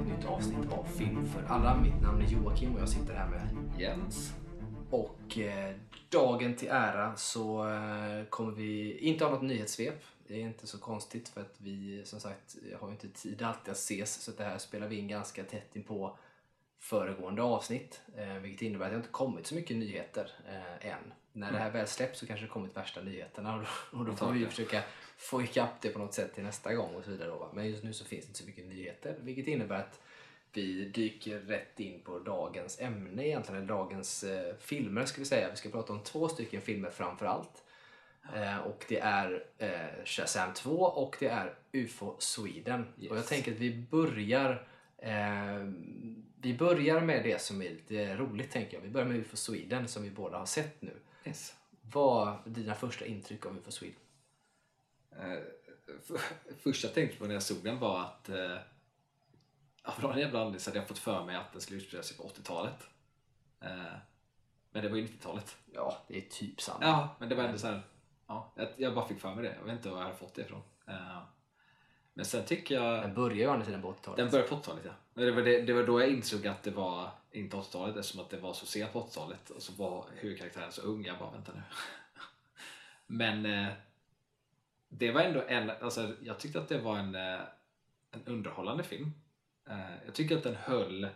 ett nytt avsnitt av Film för alla. Mitt namn är Joakim och jag sitter här med Jens. Och eh, dagen till ära så eh, kommer vi inte ha något nyhetssvep. Det är inte så konstigt för att vi som sagt har ju inte tid alltid att ses så det här spelar vi in ganska tätt in på föregående avsnitt. Eh, vilket innebär att det inte kommit så mycket nyheter eh, än. När det här väl släpps så kanske det kommit värsta nyheterna och då, och då får vi försöka få ikapp det på något sätt till nästa gång och så vidare. Då? Men just nu så finns det inte så mycket nyheter vilket innebär att vi dyker rätt in på dagens ämne egentligen, eller dagens eh, filmer ska vi säga. Vi ska prata om två stycken filmer framför allt. Eh, och det är eh, Shazam 2 och det är UFO Sweden. Yes. Och jag tänker att vi börjar eh, vi börjar med det som är lite roligt tänker jag. Vi börjar med UFO Sweden som vi båda har sett nu. Yes. Vad är dina första intryck av UFO Sweden? Eh, f- första jag tänkte på när jag såg den var att eh, av någon jävla anledning så hade jag fått för mig att den skulle utspela sig på 80-talet. Eh, men det var ju 90-talet. Ja, det är typ samma. Ja, men det var ändå så här, ja, jag, jag bara fick för mig det. Jag vet inte var jag hade fått det ifrån. Eh, men sen tycker jag... Den börjar ju å andra sidan på 80-talet. Den började på 80-talet ja. Men det var, det, det var då jag insåg att det var inte 80-talet eftersom att det var så sent på 80-talet och så var huvudkaraktären så ung. Jag bara vänta nu. Men eh, det var ändå en, alltså jag tyckte att det var en, eh, en underhållande film. Eh, jag tycker att den höll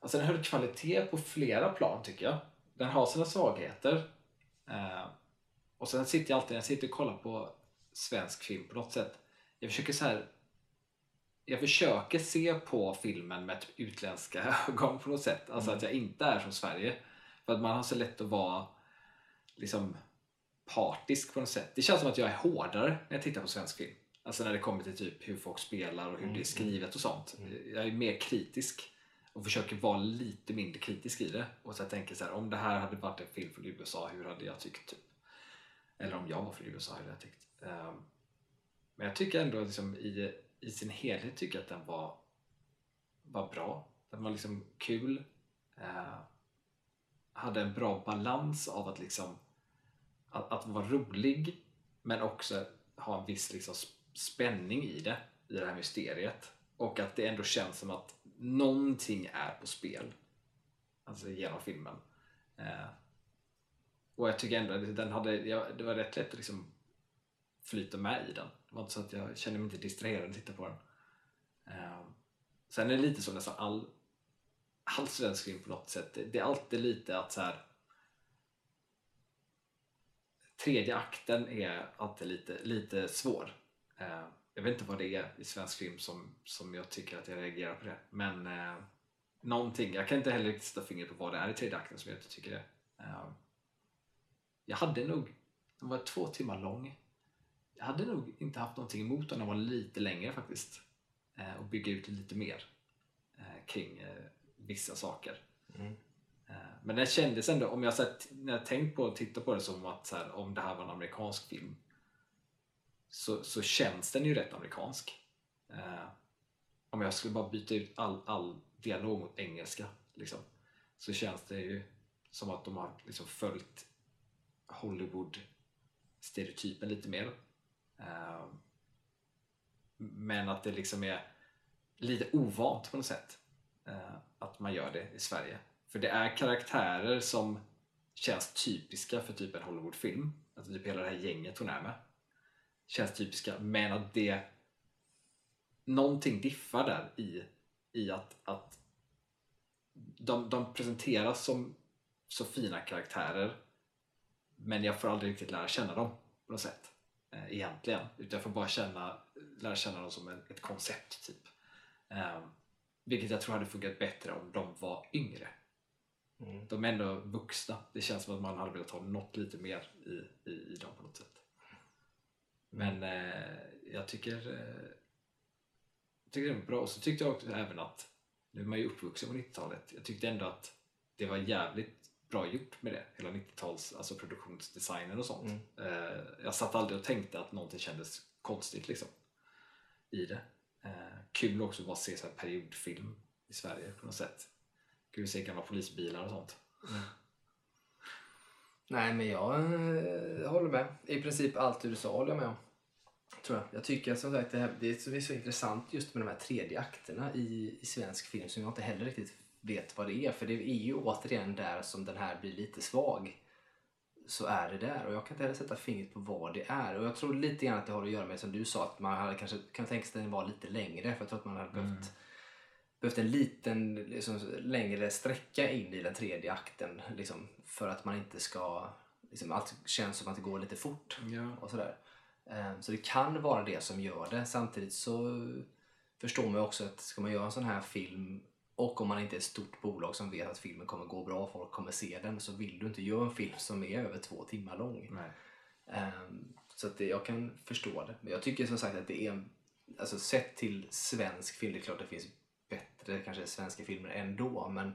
Alltså den höll kvalitet på flera plan tycker jag. Den har sina svagheter. Eh, och sen sitter jag alltid, när jag sitter och kollar på svensk film på något sätt. Jag försöker så här. Jag försöker se på filmen med typ utländska ögon på något sätt. Alltså att jag inte är som Sverige. För att man har så lätt att vara liksom partisk på något sätt. Det känns som att jag är hårdare när jag tittar på svensk film. Alltså när det kommer till typ hur folk spelar och hur det är skrivet och sånt. Jag är mer kritisk och försöker vara lite mindre kritisk i det. Och så jag tänker så här, om det här hade varit en film från USA, hur hade jag tyckt? Typ? Eller om jag var från USA, hur hade jag tyckt? Ehm, men jag tycker ändå liksom i, i sin helhet tycker jag att den var, var bra. Den var liksom kul. Eh, hade en bra balans av att liksom att, att vara rolig men också ha en viss liksom spänning i det, i det här mysteriet. Och att det ändå känns som att någonting är på spel. Alltså genom filmen. Eh, och jag tycker ändå att den hade, ja, det var rätt lätt att liksom flyta med i den. Det var inte så att jag kände mig inte distraherad att titta på den. Eh, sen är det lite så nästan all, all svensk film på något sätt. Det, det är alltid lite att så här tredje akten är alltid lite, lite svår. Eh, jag vet inte vad det är i svensk film som, som jag tycker att jag reagerar på det. Men eh, någonting, jag kan inte heller riktigt sätta fingret på vad det är i tredje akten som jag inte tycker det. Eh, jag hade nog, den var två timmar lång. Jag hade nog inte haft någonting emot om den var lite längre faktiskt. Eh, och bygga ut lite mer eh, kring eh, vissa saker. Mm. Men den kändes ändå, om jag, så här, när jag tänkt på och tittat på det som att så här, om det här var en amerikansk film så, så känns den ju rätt amerikansk. Eh, om jag skulle bara byta ut all, all dialog mot engelska liksom, så känns det ju som att de har liksom följt Hollywood-stereotypen lite mer. Eh, men att det liksom är lite ovant på något sätt eh, att man gör det i Sverige. För det är karaktärer som känns typiska för typ en Hollywoodfilm. Alltså typ hela det här gänget hon är med. Känns typiska, men att det någonting diffar där i, i att, att de, de presenteras som så fina karaktärer men jag får aldrig riktigt lära känna dem på något sätt eh, egentligen. Utan jag får bara känna, lära känna dem som en, ett koncept typ. Eh, vilket jag tror hade funkat bättre om de var yngre. Mm. De är ändå vuxna. Det känns som att man hade velat ha något lite mer i, i, i dem på något sätt. Men eh, jag tycker eh, jag tycker det var bra. Och så tyckte jag också även att, nu är man ju uppvuxen på 90-talet, jag tyckte ändå att det var jävligt bra gjort med det. Hela 90-tals, alltså produktionsdesignen och sånt. Mm. Eh, jag satt aldrig och tänkte att någonting kändes konstigt liksom i det. Eh, kul också att bara se så här periodfilm i Sverige på något sätt. Att se gamla polisbilar och sånt. Nej, men jag eh, håller med. I princip allt du sa håller jag med om. Tror jag. jag tycker som sagt det, här, det är så- intressant just med de här tredje akterna i, i svensk film som jag inte heller riktigt vet vad det är. För det är ju återigen där som den här blir lite svag. Så är det där och jag kan inte heller sätta fingret på vad det är. Och jag tror lite grann att det har att göra med som du sa att man hade kanske kan tänka sig att den var lite längre. För jag tror att man hade behövt, behövt en liten liksom, längre sträcka in i den tredje akten. Liksom, för att man inte ska... Liksom, allt känns som att det går lite fort Ja. och sådär. Eh, Så det kan vara det som gör det. Samtidigt så förstår man också att ska man göra en sån här film och om man inte är ett stort bolag som vet att filmen kommer gå bra och folk kommer se den så vill du inte göra en film som är över två timmar lång. Ehm, Så att det, jag kan förstå det. Men jag tycker som sagt att det är, alltså sett till svensk film, det är klart det finns bättre kanske svenska filmer ändå, men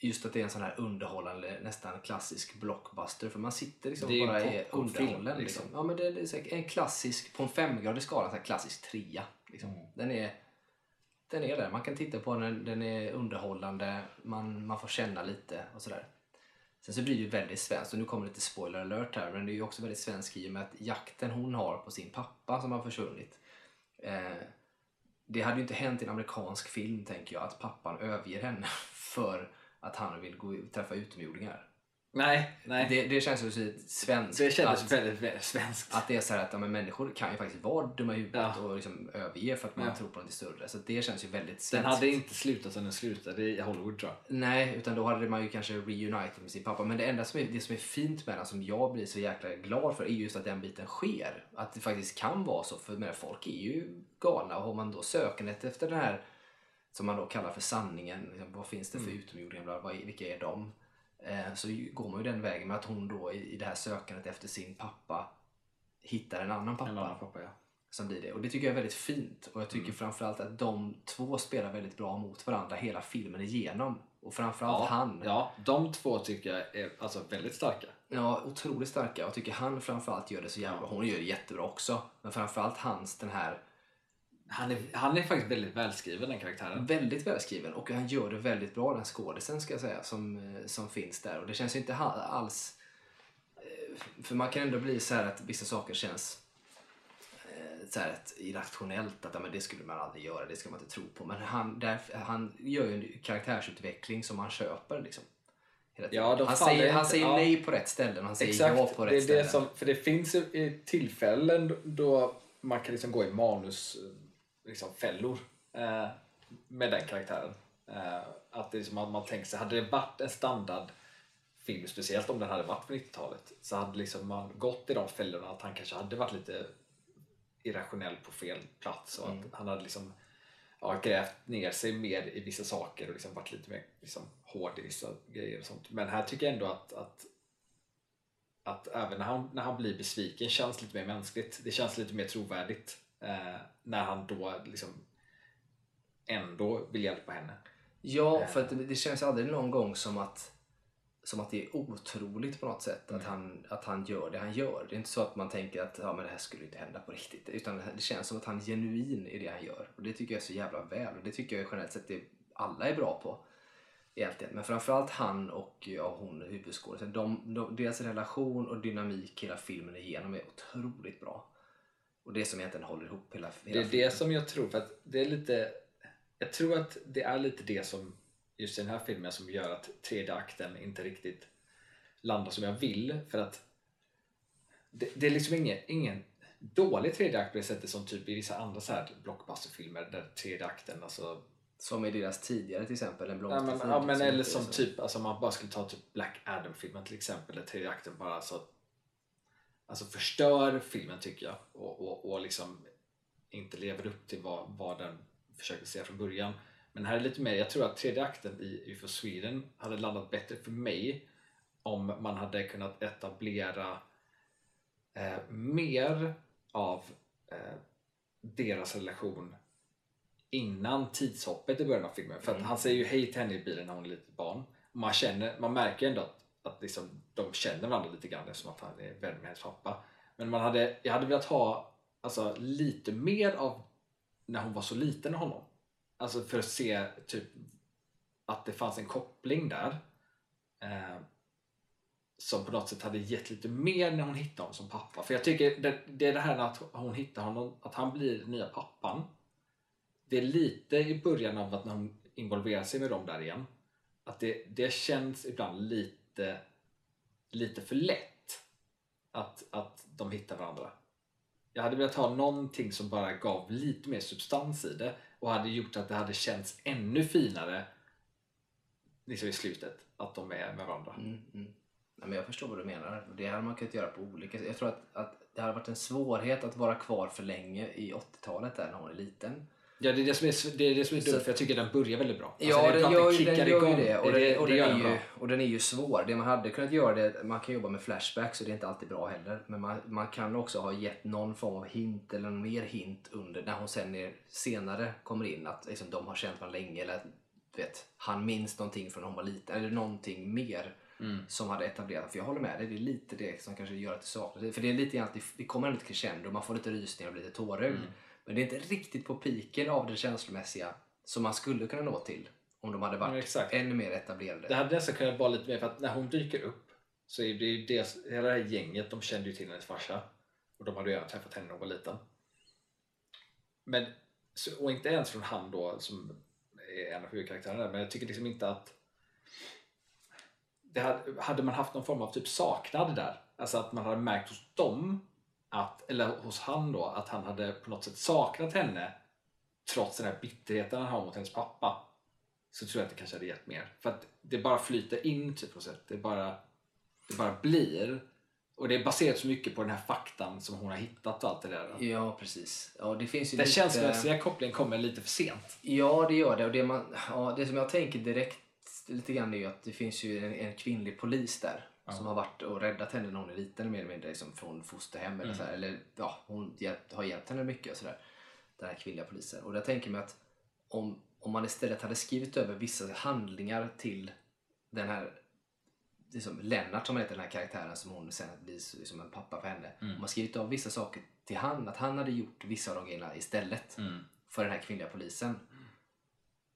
just att det är en sån här underhållande, nästan klassisk blockbuster, för man sitter liksom Det är bara popcornfilm, underhållen. Liksom. liksom. Ja, men det, är en klassisk, på en femgradig skala, en klassisk trea. Liksom. Mm. Den är den är där. Man kan titta på den, den är underhållande, man, man får känna lite och sådär. Sen så blir det ju väldigt svenskt, och nu kommer lite spoiler alert här, men det är ju också väldigt svenskt i och med att jakten hon har på sin pappa som har försvunnit. Eh, det hade ju inte hänt i en amerikansk film, tänker jag, att pappan överger henne för att han vill gå träffa utomjordingar. Nej, nej. Det, Det, det känns ju så svenskt. kändes att, väldigt, väldigt svenskt. att det är så här att ja, men människor kan ju faktiskt vara dumma i huvudet Ja. och liksom överge för att man Ja. tror på något större. Så det känns ju väldigt Den svenskt. hade inte slutat som den slutade i Hollywood tror jag. Nej, utan då hade man ju kanske reunited med sin pappa. Men det enda som är, det som är fint med den, som jag blir så jäkla glad för, är just att den biten sker. Att det faktiskt kan vara så, för med folk är ju galna. Och har man då sökandet efter den här, som man då kallar för sanningen, liksom, vad finns det för utomjordingar, bla, vad, vilka är de? Eh, så går man ju den vägen med att hon då i, det här sökandet efter sin pappa hittar en annan pappa En annan pappa ja. som blir det. Och det tycker jag är väldigt fint. Och jag tycker Mm. framförallt att de två spelar väldigt bra mot varandra hela filmen igenom. Och framförallt Ja, han. Ja, de två tycker jag är alltså väldigt starka. Ja, otroligt starka. Jag tycker han framförallt gör det så jävla bra. Hon gör det jättebra också. Men framförallt hans, den här, Han är, han är faktiskt väldigt välskriven den karaktären. väldigt välskriven. Och han gör det väldigt bra, den skådisen ska jag säga, som, eh, som finns där. Och det känns ju inte alls... eh, För man kan ändå bli så här att vissa saker känns eh, så här att irrationellt. Att men det skulle man aldrig göra, det ska man inte tro på. Men han, där, han gör ju en karaktärsutveckling som man köper. Liksom. Ja, han säger, han säger ja. nej på rätt ställen han säger Exakt, ja på rätt det är ställen. det som, för det finns tillfällen då man kan liksom gå i manus liksom, fällor eh, med den karaktären. Eh, att det är som att man tänker sig, hade det varit en standardfilm, speciellt om den hade varit på 90-talet, så hade liksom man gått i de fällorna att han kanske hade varit lite irrationell på fel plats och Mm. att han hade liksom ja, grävt ner sig mer i vissa saker och liksom varit lite mer liksom, hård i vissa grejer och sånt. Men här tycker jag ändå att, att att även när han, när han blir besviken känns lite mer mänskligt. Det känns lite mer trovärdigt eh, när han då liksom ändå vill hjälpa henne. Ja, Eh. för att det, det känns aldrig någon gång som att, som att det är otroligt på något sätt Mm. att, han, att han gör det han gör. Det är inte så att man tänker att ja, men det här skulle inte hända på riktigt. Utan det känns som att han är genuin i det han gör. Och det tycker jag är så jävla väl. Och det tycker jag generellt sett det alla är bra på. Egentligen. Men framförallt han och ja, hon huvudskådisen. De, de, deras relation och dynamik hela filmen igenom är otroligt bra. Och det som egentligen håller ihop hela, hela Det är filmen. det som jag tror, för att det är lite jag tror att det är lite det som just i den här filmen som gör att tredje akten inte riktigt landar som jag vill för att det, det är liksom ingen, ingen dålig tredje akt på det sättet som typ i vissa andra så här blockbusterfilmer där tredje akten alltså Som i deras tidigare till exempel, En Ja men, ja, men eller som typ, alltså man bara skulle ta typ Black Adam-filmen till exempel, där tredje akten bara så alltså förstör filmen tycker jag och, och, och liksom inte lever upp till vad, vad den försökte säga från början. Men här är lite mer, jag tror att tredje akten i UFO Sweden hade landat bättre för mig om man hade kunnat etablera eh, mer av eh, deras relation innan tidshoppet i början av filmen. För att Mm. han säger ju hej till henne i bilen när hon är litet barn. Man, känner, man märker ändå att, att liksom, de känner varandra lite grann eftersom att han är vän med hennes pappa. Men man hade, jag hade velat ha alltså, lite mer av när hon var så liten med honom. Alltså för att se typ att det fanns en koppling där. Eh, som på något sätt hade gett lite mer när hon hittade honom som pappa. För jag tycker det, det är det här att hon hittar honom, att han blir den nya pappan. Det är lite i början av att när hon involverar sig med dem där igen. Att det, det känns ibland lite, lite för lätt att, att de hittar varandra. Jag hade velat ha någonting som bara gav lite mer substans i det och hade gjort att det hade känts ännu finare liksom i slutet, att de är med varandra. Mm, mm. Ja, men jag förstår vad du menar. Det hade man kunnat göra på olika sätt. Jag tror att, att det hade varit en svårighet att vara kvar för länge i 80-talet där när hon är liten. Ja, det är det som är, det är, det som är dumt, för jag tycker den börjar väldigt bra. Alltså, Ja, det den att gör, ju- den gör ju igång. det. Och, det, den, och, det den är den ju, och den är ju svår. Det man hade kunnat göra det, man kan jobba med flashbacks och det är inte alltid bra heller. Men man, man kan också ha gett någon form av hint eller mer hint under när hon sen är, senare kommer in att liksom, de har känt varandra länge eller vet, han minns någonting från när hon var liten eller någonting mer Mm. som hade etablerat. För jag håller med dig, det är lite det som kanske gör att det saknas. För det är lite grann att det, det kommer en lite crescendo, man får lite rysningar och blir lite tårögd. Mm. Men det är inte riktigt på piken av det känslomässiga som man skulle kunna nå till om de hade Ja, varit exakt. ännu mer etablerade. Det hade nästan kunnat vara lite mer för att när hon dyker upp så är det ju det, hela det här gänget, de kände ju till hennes farsa och de hade ju redan träffat henne när hon var liten. Men, och inte ens från han då som är en av huvudkaraktärerna men jag tycker liksom inte att det hade, hade man haft någon form av typ saknad där, alltså att man hade märkt hos dem, att, eller hos han då, att han hade på något sätt saknat henne trots den här bitterheten han har mot hennes pappa så tror jag att det kanske hade gett mer. För att det bara flyter in typ på sätt. Det bara, det bara blir. Och det är baserat så mycket på den här faktan som hon har hittat och allt det där. Ja, precis. Ja, det finns ju Den lite... känslomässiga kopplingen kommer lite för sent. Ja, det gör det. Och det, man, ja, det som jag tänker direkt lite grann är ju att det finns ju en, en kvinnlig polis där som har varit och räddat henne när hon är liten mer eller mindre liksom från fosterhem eller så här, eller ja, hon hjälpt, har hjälpt henne mycket och sådär. Den här kvinnliga polisen. Och där tänker jag mig att om, om man istället hade skrivit över vissa handlingar till den här liksom Lennart som heter den här karaktären som hon sen blir så- som en pappa för henne. Om man skrivit av vissa saker till han, att han hade gjort vissa av de grejerna istället för den här kvinnliga polisen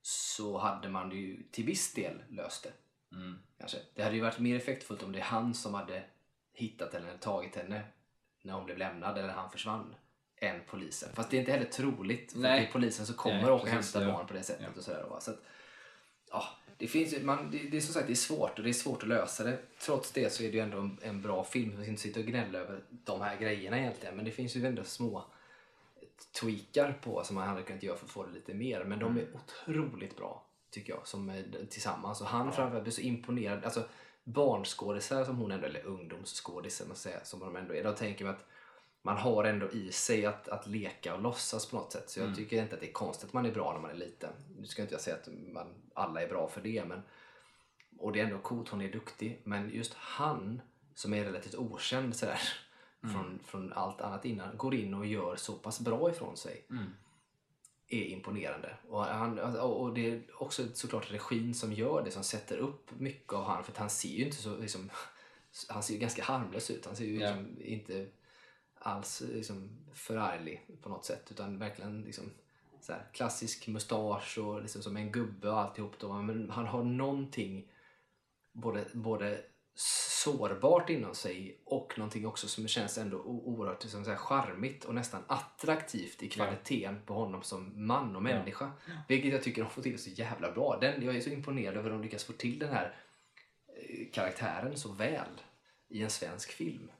så hade man ju till viss del löst det. Kanske. Det hade ju varit mer effektfullt om det är han som hade hittat eller tagit henne när hon blev lämnad eller han försvann än polisen. Fast det är inte heller troligt för Nej. är polisen som kommer Nej, och ja. barn på det sättet. Ja. Och sådär, va. så att, ja, det, finns, man, det, det är som sagt det är svårt och det är svårt att lösa det. Trots det så är det ju ändå en, en bra film. Man ska inte sitta och gnälla över de här grejerna egentligen. Men det finns ju ändå små tweakar på som man hade kunnat göra för att få det lite mer. Men de är otroligt bra tycker jag som är tillsammans. Och han framförallt blir så imponerad. Alltså barnskådisar som hon ändå, eller ungdomsskådisar som de ändå är. Då tänker man att man har ändå i sig att, att leka och låtsas på något sätt. Så jag tycker inte att det är konstigt att man är bra när man är liten. Nu ska inte jag säga att man, alla är bra för det. Men, och det är ändå coolt, hon är duktig. Men just han som är relativt okänd sådär, från, från allt annat innan, går in och gör så pass bra ifrån sig är imponerande. Och, han, och det är också såklart regin som gör det, som sätter upp mycket av han. För han ser ju inte så, liksom, han ser ju ganska harmlös ut. Han ser ju liksom inte alls liksom, förarglig på något sätt. Utan verkligen liksom, så här, klassisk mustasch och liksom som en gubbe och alltihop. Då. Men han har någonting både, både sårbart inom sig och någonting också som känns ändå oerhört liksom så här charmigt och nästan attraktivt i kvaliteten på honom som man och människa. Vilket jag tycker de får till så jävla bra. Den, jag är så imponerad över att de lyckas få till den här eh, karaktären så väl i en svensk film.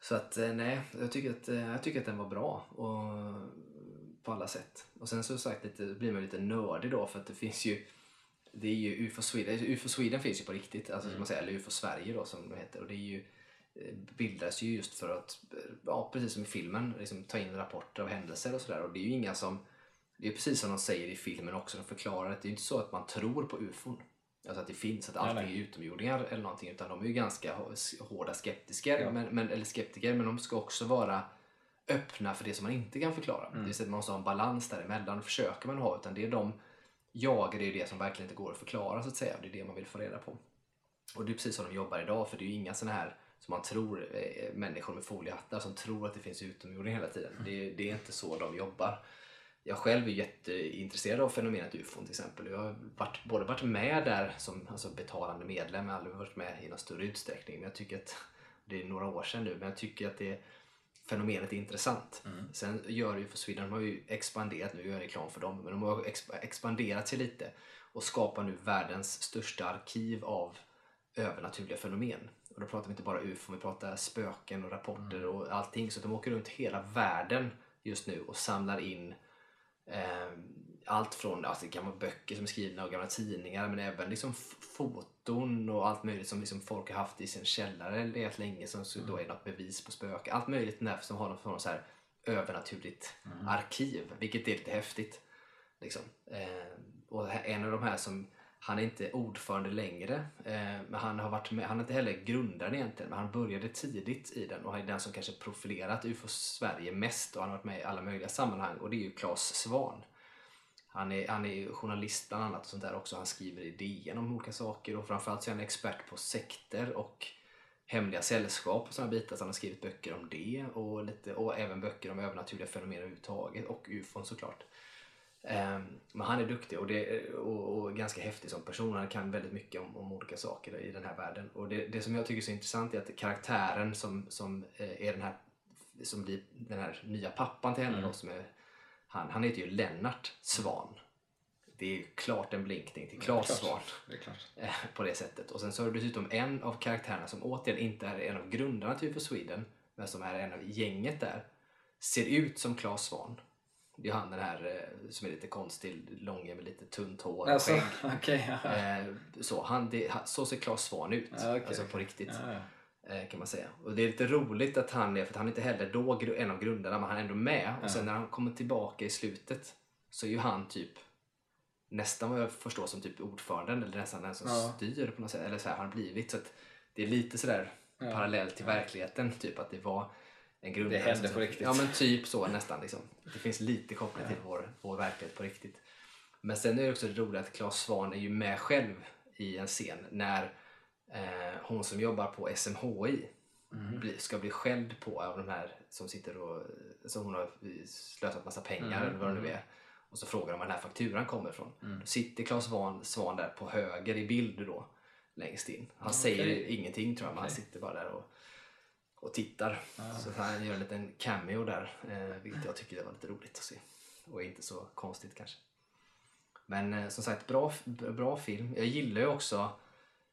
Så att eh, nej, jag tycker att, eh, jag tycker att den var bra och, på alla sätt. Och sen så sagt lite, blir man lite nördig då för att det finns ju det är ju UFO Sweden, UFO Sweden finns ju på riktigt, alltså, som man säger, eller UFO Sverige då som det heter. Och det är ju, eh, bildas ju just för att, eh, ja, precis som i filmen, liksom, ta in rapporter av händelser och sådär. Och det är ju inga som, det är precis som de säger i filmen också, de förklarar att det är inte så att man tror på UFOn. Alltså att det finns, att allting nej. är utomjordingar eller någonting. Utan de är ju ganska hå- hårda skeptiker, men, men, eller skeptiker, men de ska också vara öppna för det som man inte kan förklara. Det vill säga att man måste ha en balans däremellan. Det försöker man ha, utan det är de jagar, det är det som verkligen inte går att förklara så att säga. Det är det man vill få reda på. Och det är precis så de jobbar idag, för det är ju inga sådana här som man tror, eh, människor med foliehattar som tror att det finns utomjordingar hela tiden. Det, det är inte så de jobbar. jag själv är jätteintresserad av fenomenet ufon till exempel. Jag har varit, både varit med där som alltså betalande medlem, jag har aldrig varit med i någon större utsträckning. Men jag tycker att, det är några år sedan nu, men jag tycker att det fenomenet är intressant. Mm. Sen gör ju för Sweden, de har ju expanderat, nu gör jag reklam för dem, men de har exp- expanderat sig lite och skapar nu världens största arkiv av övernaturliga fenomen. Och då pratar vi inte bara ufo, vi pratar spöken och rapporter och allting. Så de åker runt hela världen just nu och samlar in eh, allt från alltså, gamla böcker som är skrivna och gamla tidningar men även liksom foton och allt möjligt som liksom folk har haft i sin källare rätt länge som så då är något bevis på spöken. Allt möjligt där som har något från så här övernaturligt arkiv, vilket är lite häftigt. Liksom. Eh, och en av de här som, han är inte ordförande längre, eh, men han har varit med, han är inte heller grundaren egentligen, men han började tidigt i den och han är den som kanske profilerat UFO Sverige mest och han har varit med i alla möjliga sammanhang och det är ju Claes Svan. Han är, han är journalist bland annat och sånt där också. Han skriver i DN om olika saker och framförallt så är han expert på sekter och hemliga sällskap och sådana bitar. Så han har skrivit böcker om det och, lite, och även böcker om övernaturliga fenomen överhuvudtaget och ufon såklart. Ehm, men han är duktig och, det, och, och ganska häftig som person. Han kan väldigt mycket om, om olika saker i den här världen. Och det, det som jag tycker är så intressant är att karaktären som, som eh, är den här som blir den här nya pappan till henne Mm. då, som är, han, han heter ju Lennart Svan. Det är ju klart en blinkning till Claes. Svan eh, på det sättet. Och sen så har du dessutom en av karaktärerna som återigen inte är en av grundarna till UFO Sweden, men som är en av gänget där, ser ut som Claes Svan. Det är han den här eh, som är lite konstig, långe med lite tunt hår och Alltså, skägg. okej. ja. Eh, så, han, det, så ser Claes Svan ut, Ja, okej, alltså på riktigt. Ja, kan man säga. Och det är lite roligt att han är, för han är inte heller då en av grundarna, men han är ändå med. Och sen när han kommer tillbaka i slutet så är ju han typ nästan vad jag förstår som typ ordföranden eller nästan den som Ja. styr på något sätt. Eller så här har han blivit. Så att det är lite sådär Ja. parallellt till Ja. verkligheten. Typ att det var en grundare. Det hände på riktigt. Ja men typ så nästan. Liksom. Det finns lite koppling till vår, vår verklighet på riktigt. Men sen är det också roligt att Claes Svahn är ju med själv i en scen när eh, hon som jobbar på SMHI Mm. bli, ska bli skälld på av de här som sitter och som hon har slösat massa pengar Mm, eller vad det nu mm. är. Och så frågar de var den här fakturan kommer ifrån. Mm. Då sitter Claes Svan, Svan där på höger i bild då längst in. Han Okej. säger ingenting tror jag, men han sitter bara där och, och tittar. Ja. Så han gör en liten cameo där, eh, vilket jag tycker det var lite roligt att se. Och inte så konstigt kanske. Men eh, som sagt, bra, bra film. Jag gillar ju också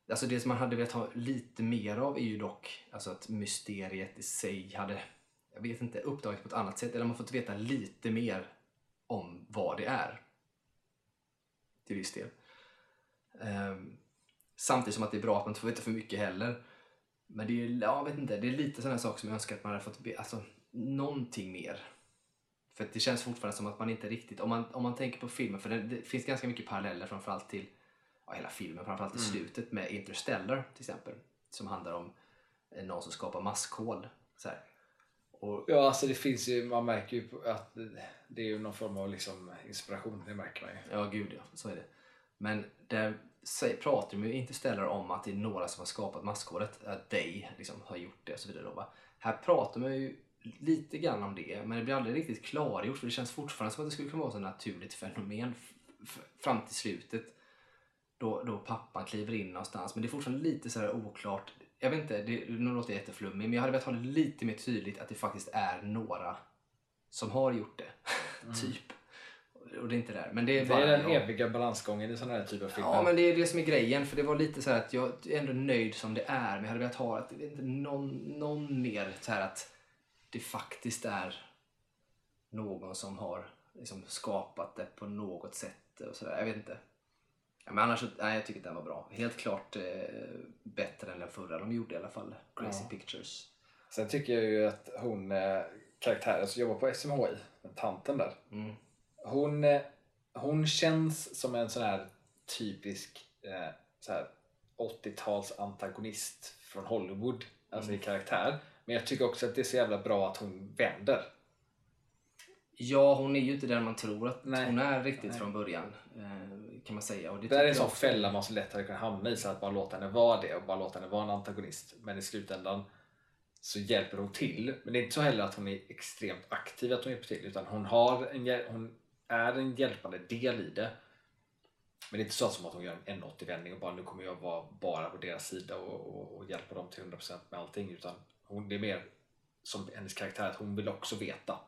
Alltså det som man hade velat ha lite mer av är ju dock alltså att mysteriet i sig hade, jag vet inte, uppdagats på ett annat sätt. Eller man fått veta lite mer om vad det är. Till viss del. Um, samtidigt som att det är bra att man inte får veta för mycket heller. Men det är, ja, jag vet inte, det är lite sådana saker som jag önskar att man hade fått, be- alltså någonting mer. För att det känns fortfarande som att man inte riktigt, om man, om man tänker på filmen, för det, det finns ganska mycket paralleller framförallt till ja, hela filmen, framförallt i Mm. slutet med Interstellar till exempel. Som handlar om eh, någon som skapar maskhål. Så här. Och, Ja, alltså det finns ju, man märker ju att det är ju någon form av liksom inspiration, det märker man ju. ja, gud ja, så är det. Men där pratar de ju Interstellar om att det är några som har skapat maskhålet, att they liksom, har gjort det och så vidare. Då, va? Här pratar man ju lite grann om det, men det blir aldrig riktigt klargjort för det känns fortfarande som att det skulle kunna vara ett naturligt fenomen fram till slutet. Då, då pappan kliver in någonstans, men det är fortfarande lite så här oklart. Jag vet inte, det, nu låter jag jätteflummig, men jag hade velat ha det lite mer tydligt att det faktiskt är några som har gjort det. typ. Och det är inte där. Men det är, Det är den jag. eviga balansgången i sådana här typer av filmer. Ja, men det är det som är grejen. För det var lite så här att jag är ändå nöjd som det är. Men jag hade velat ha att, inte, någon, någon mer så här att det faktiskt är någon som har liksom skapat det på något sätt. Och så där. Jag vet inte. Ja, men annars, nej, jag tycker den var bra. Helt klart eh, bättre än den förra de gjorde i alla fall. Crazy Ja. Pictures. Sen tycker jag ju att hon, eh, karaktären som jobbar på SMHI, tanten där. Mm. Hon, eh, hon känns som en sån här typisk eh, så här 80-tals antagonist från Hollywood. Alltså i karaktär. Men jag tycker också att det är så jävla bra att hon vänder. Ja, hon är ju inte den man tror att Nej. hon är riktigt Nej. från början. Eh, kan man säga. Och det Det där är en sån fälla man så lätt hade kunnat hamna i. Så att bara låta henne vara det och bara låta henne vara en antagonist. Men i slutändan så hjälper hon till. Men det är inte så heller att hon är extremt aktiv att hon hjälper till. Utan hon har en hon är en hjälpande del i det. Men det är inte så som att hon gör en 180-vändning och bara nu kommer jag vara bara på deras sida och, och, och hjälpa dem till 100% med allting. Utan hon, det är mer som hennes karaktär att hon vill också veta.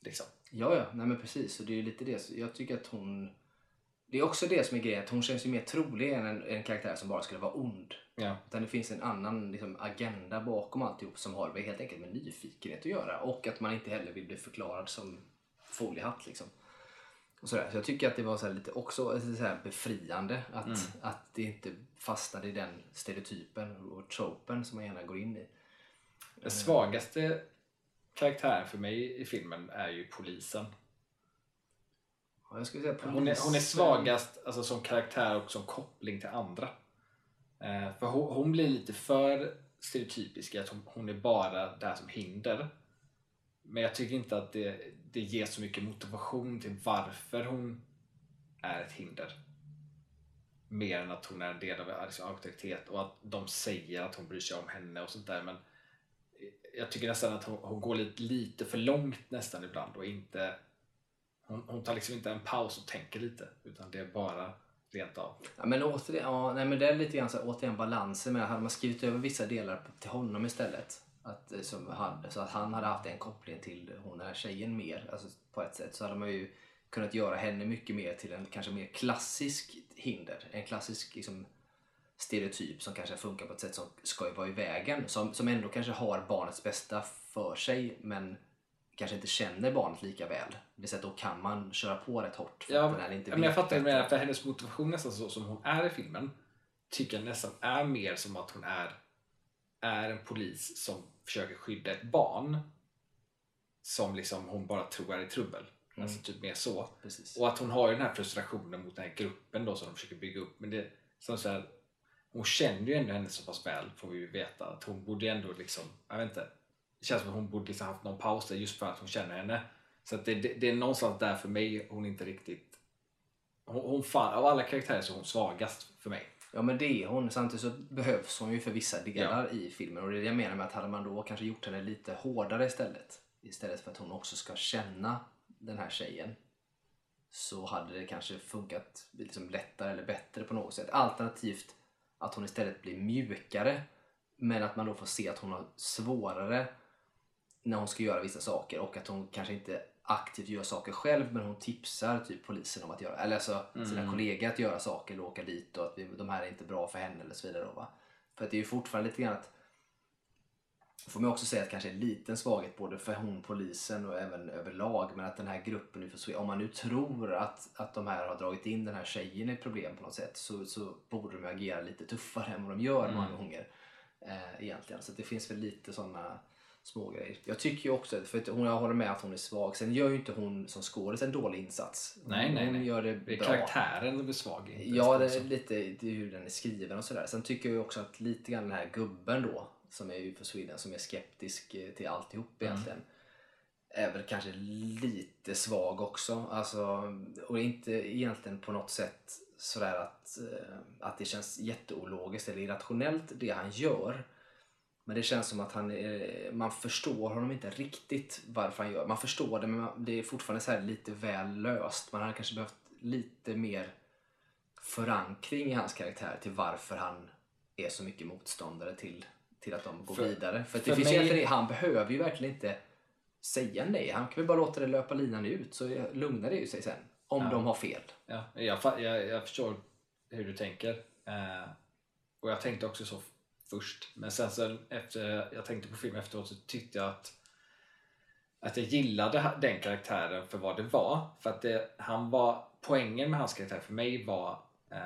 Liksom. Ja, ja, nej men precis. Och det är ju lite det. Så Jag tycker att hon... Det är också det som är grejen, att hon känns ju mer trolig än en, en karaktär som bara skulle vara ond. Ja. Utan det finns en annan liksom, agenda bakom alltihop som har helt enkelt med nyfikenhet att göra. Och att man inte heller vill bli förklarad som foliehatt. Liksom. Och sådär. Så jag tycker att det var så lite också så här befriande att, Mm. att det inte fastnade i den stereotypen och tropen som man gärna går in i. Den svagaste karaktären för mig i filmen är ju polisen. Ja, jag skulle säga Hon är, hon är polisen- svagast alltså, som karaktär och som koppling till andra. Eh, för hon, hon blir lite för stereotypisk att hon, hon är bara där som hinder. Men jag tycker inte att det, det ger så mycket motivation till varför hon är ett hinder. Mer än att hon är en del av liksom, auktoritet och att de säger att hon bryr sig om henne och sånt där. Men jag tycker nästan att hon, hon går lite, lite för långt nästan ibland och inte hon, hon tar liksom inte en paus och tänker lite utan det är bara rent av. Ja, men återigen, ja, nej, men det är lite grann så här, återigen balansen med hade man skrivit över vissa delar på- till honom istället. Att, eh, som hade, så att han hade haft en koppling till hon den här tjejen mer alltså, på ett sätt så hade man ju kunnat göra henne mycket mer till en kanske mer klassisk hinder. En klassisk liksom, stereotyp som kanske funkar på ett sätt som ska ju vara i vägen. Som, som ändå kanske har barnets bästa för sig men kanske inte känner barnet lika väl. Det att då kan man köra på rätt hårt. för Ja, att inte men jag fattar med för hennes motivation nästan så som hon är i filmen tycker jag nästan är mer som att hon är, är en polis som försöker skydda ett barn som liksom hon bara tror är i trubbel. Mm. Alltså typ mer så. Precis. Och att hon har ju den här frustrationen mot den här gruppen då som de försöker bygga upp. Men det, som så här, hon känner ju ändå henne så pass väl får vi ju veta. Att hon borde ändå liksom, jag vet inte. Känns som att hon borde liksom haft någon paus där just för att hon känner henne. Så det, det, det är någonstans där för mig hon inte riktigt... Hon, hon fan, av alla karaktärer så är hon svagast för mig. Ja men det är hon. Samtidigt så behövs hon ju för vissa delar i filmen. Och det är det jag menar med att hade man då kanske gjort henne lite hårdare istället. Istället för att hon också ska känna den här tjejen. Så hade det kanske funkat liksom lättare eller bättre på något sätt. Alternativt att hon istället blir mjukare. Men att man då får se att hon har svårare när hon ska göra vissa saker. Och att hon kanske inte aktivt gör saker själv men hon tipsar typ polisen om att göra, eller alltså sina Mm. kollegor att göra saker eller åka dit och att vi, de här är inte bra för henne eller så vidare. Då? För att det är ju fortfarande lite grann att får man också säga att kanske en liten svaghet både för hon polisen och även överlag men att den här gruppen nu försvinner. Om man nu tror att, att de här har dragit in den här tjejen i problem på något sätt så, så borde de agera lite tuffare än vad de gör många Mm. gånger. Eh, egentligen. Så det finns väl lite sådana små grejer. Jag tycker ju också, för att hon, jag håller med att hon är svag. Sen gör ju inte hon som skådis en dålig insats. Nej, nej, nej. gör det, Det är bra. karaktären som är svag. Ja, det är lite det är hur den är skriven och sådär. Sen tycker jag också att lite grann den här gubben då, som är ju för Sweden, som är skeptisk eh, till alltihop Mm. egentligen. Är väl kanske lite svag också. Alltså, och inte egentligen på något sätt sådär att, eh, att det känns jätteologiskt eller irrationellt det han gör. Men det känns som att han man förstår honom inte riktigt varför han gör Man förstår det men det är fortfarande så lite väl löst. Man hade kanske behövt lite mer förankring i hans karaktär till varför han är så mycket motståndare till, till att de går För- vidare. För, för det finns mig- ju han behöver ju verkligen inte säga nej. Han kan väl bara låta det löpa linan ut så lugnar det ju sig sen. Om Ja. de har fel. Ja, jag, jag, jag förstår hur du tänker. Eh, och jag tänkte också så först. Men sen så efter jag tänkte på filmen efteråt så tyckte jag att att jag gillade den karaktären för vad det var. För att det, han var, poängen med hans karaktär för mig var eh,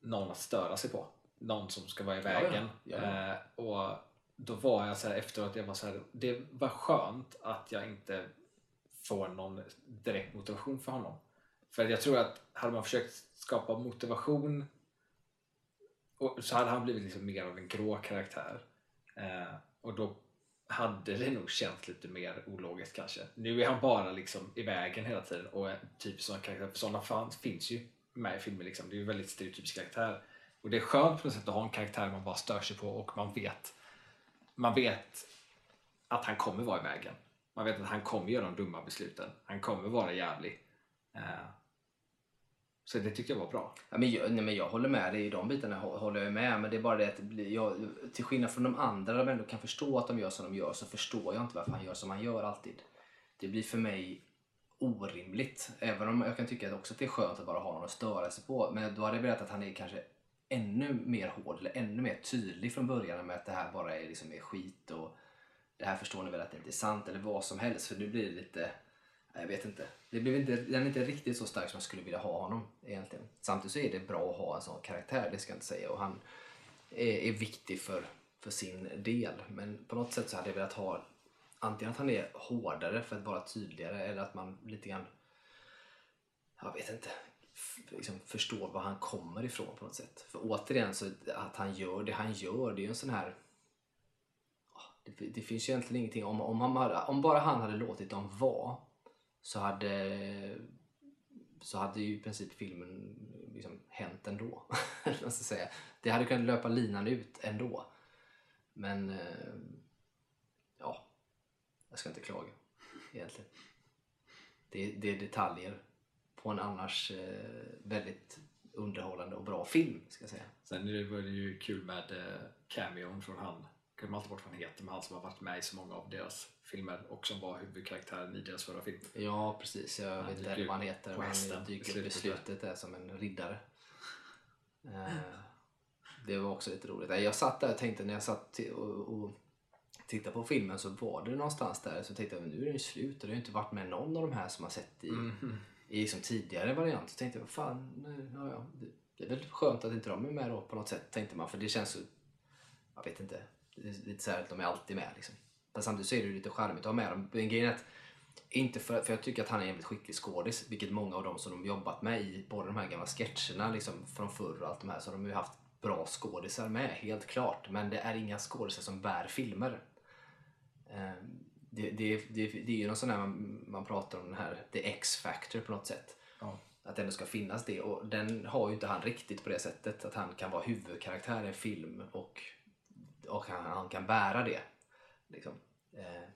någon att störa sig på. Någon som ska vara i Ja, ja. vägen. Ja, ja. Eh, och då var jag så här efteråt, jag var så här, det var skönt att jag inte får någon direkt motivation för honom. För jag tror att hade man försökt skapa motivation och, så hade han blivit liksom mer av en grå karaktär. Eh, och då hade det nog känts lite mer ologiskt kanske. Nu är han bara liksom i vägen hela tiden och en typ sån karaktär, för sådana fans finns ju med i filmer liksom. Det är ju en väldigt stereotypisk karaktär. Och det är skönt på något sätt att ha en karaktär man bara stör sig på och man vet man vet att han kommer vara i vägen. Man vet att han kommer göra de dumma besluten. Han kommer vara jävlig. Eh, så det tyckte jag var bra. Ja, men jag, nej, men jag håller med dig i de bitarna. håller jag med. Men det är bara det att jag, till skillnad från de andra där man ändå kan förstå att de gör som de gör så förstår jag inte varför han gör som han gör alltid. Det blir för mig orimligt. Även om jag kan tycka att också att det är skönt att bara ha någon att störa sig på. Men då hade jag velat att han är kanske ännu mer hård eller ännu mer tydlig från början med att det här bara är, liksom, är skit och det här förstår ni väl att det inte är sant eller vad som helst. För nu blir det lite, jag vet inte. Det blev inte, den är inte riktigt så stark som jag skulle vilja ha honom egentligen. Samtidigt så är det bra att ha en sån karaktär, det ska jag inte säga. Och han är, är viktig för, för sin del. Men på något sätt så hade jag velat ha antingen att han är hårdare för att vara tydligare eller att man lite grann, jag vet inte, f- liksom förstår var han kommer ifrån på något sätt. För återigen, så att han gör det han gör, det är ju en sån här ah, det, det finns ju egentligen ingenting. Om, om, han om bara han hade låtit dem vara så hade, så hade ju i princip filmen liksom hänt ändå. Säga. Det hade kunnat löpa linan ut ändå. Men eh, ja, jag ska inte klaga egentligen. Det, det är detaljer på en annars eh, väldigt underhållande och bra film ska jag säga. Sen var det ju kul med eh, cameon från han, glömmer alltid bort vad han heter, men han som har varit med i så många av deras filmer och som var huvudkaraktären i deras förra film. Ja, precis. Jag Han vet inte vad han heter. men Han dyker upp i slutet där. som en riddare. Eh, det var också lite roligt. Jag satt där och tänkte när jag satt och, och tittade på filmen så var det någonstans där så tänkte jag nu är den slut och det har inte varit med någon av de här som har sett i, Mm. i liksom tidigare variant. Så tänkte jag, fan, nu, ja, ja, det, är väl skönt att inte de är med då på något sätt tänkte man för det känns så, jag vet inte, lite så här att de är alltid med liksom. Men samtidigt så är det lite charmigt att ha med dem. Men grejen är att inte för, för jag tycker att han är en jävligt skicklig skådis, vilket många av dem som de jobbat med i både de här gamla sketcherna liksom, från förr och allt de här, så har de ju haft bra skådisar med, helt klart. Men det är inga skådisar som bär filmer. Eh, Det, det, det, det är ju någon sån här, man, man pratar om den här, the X-factor på något sätt. Ja. Att det ändå ska finnas det och den har ju inte han riktigt på det sättet. Att han kan vara huvudkaraktär i en film och, och han, han kan bära det. Liksom. Eh,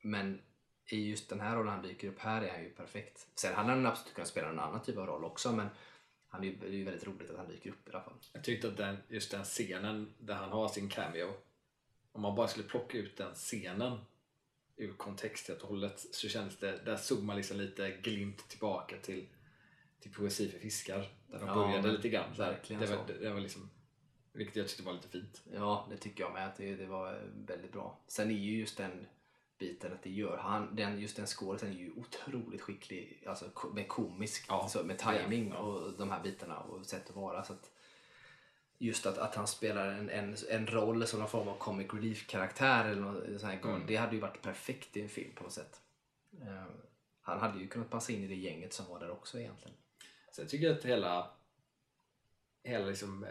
men i just den här rollen han dyker upp här är han ju perfekt. Sen hade han absolut kunnat spela en annan typ av roll också men han är ju, det är ju väldigt roligt att han dyker upp i alla fall. Jag tyckte att den, just den scenen där han har sin cameo, om man bara skulle plocka ut den scenen ur kontext helt och hållet så känns det, där såg man liksom lite glimt tillbaka till, till Poesi för fiskar. Där de Ja, började lite grann. Det, var, det var liksom, vilket jag tyckte var lite fint. Ja, det tycker jag med. Att det, det var väldigt bra. Sen är ju just den biten att det gör han, den, just den skådisen är ju otroligt skicklig, alltså med komisk, Ja, så, med är han, timing ja. och de här bitarna och sätt att vara. Så att just att, att han spelar en, en, en roll som någon form av comic relief-karaktär eller något sån här, Mm. det hade ju varit perfekt i en film på något sätt. Eh, han hade ju kunnat passa in i det gänget som var där också egentligen. Sen tycker jag att hela, hela liksom, eh,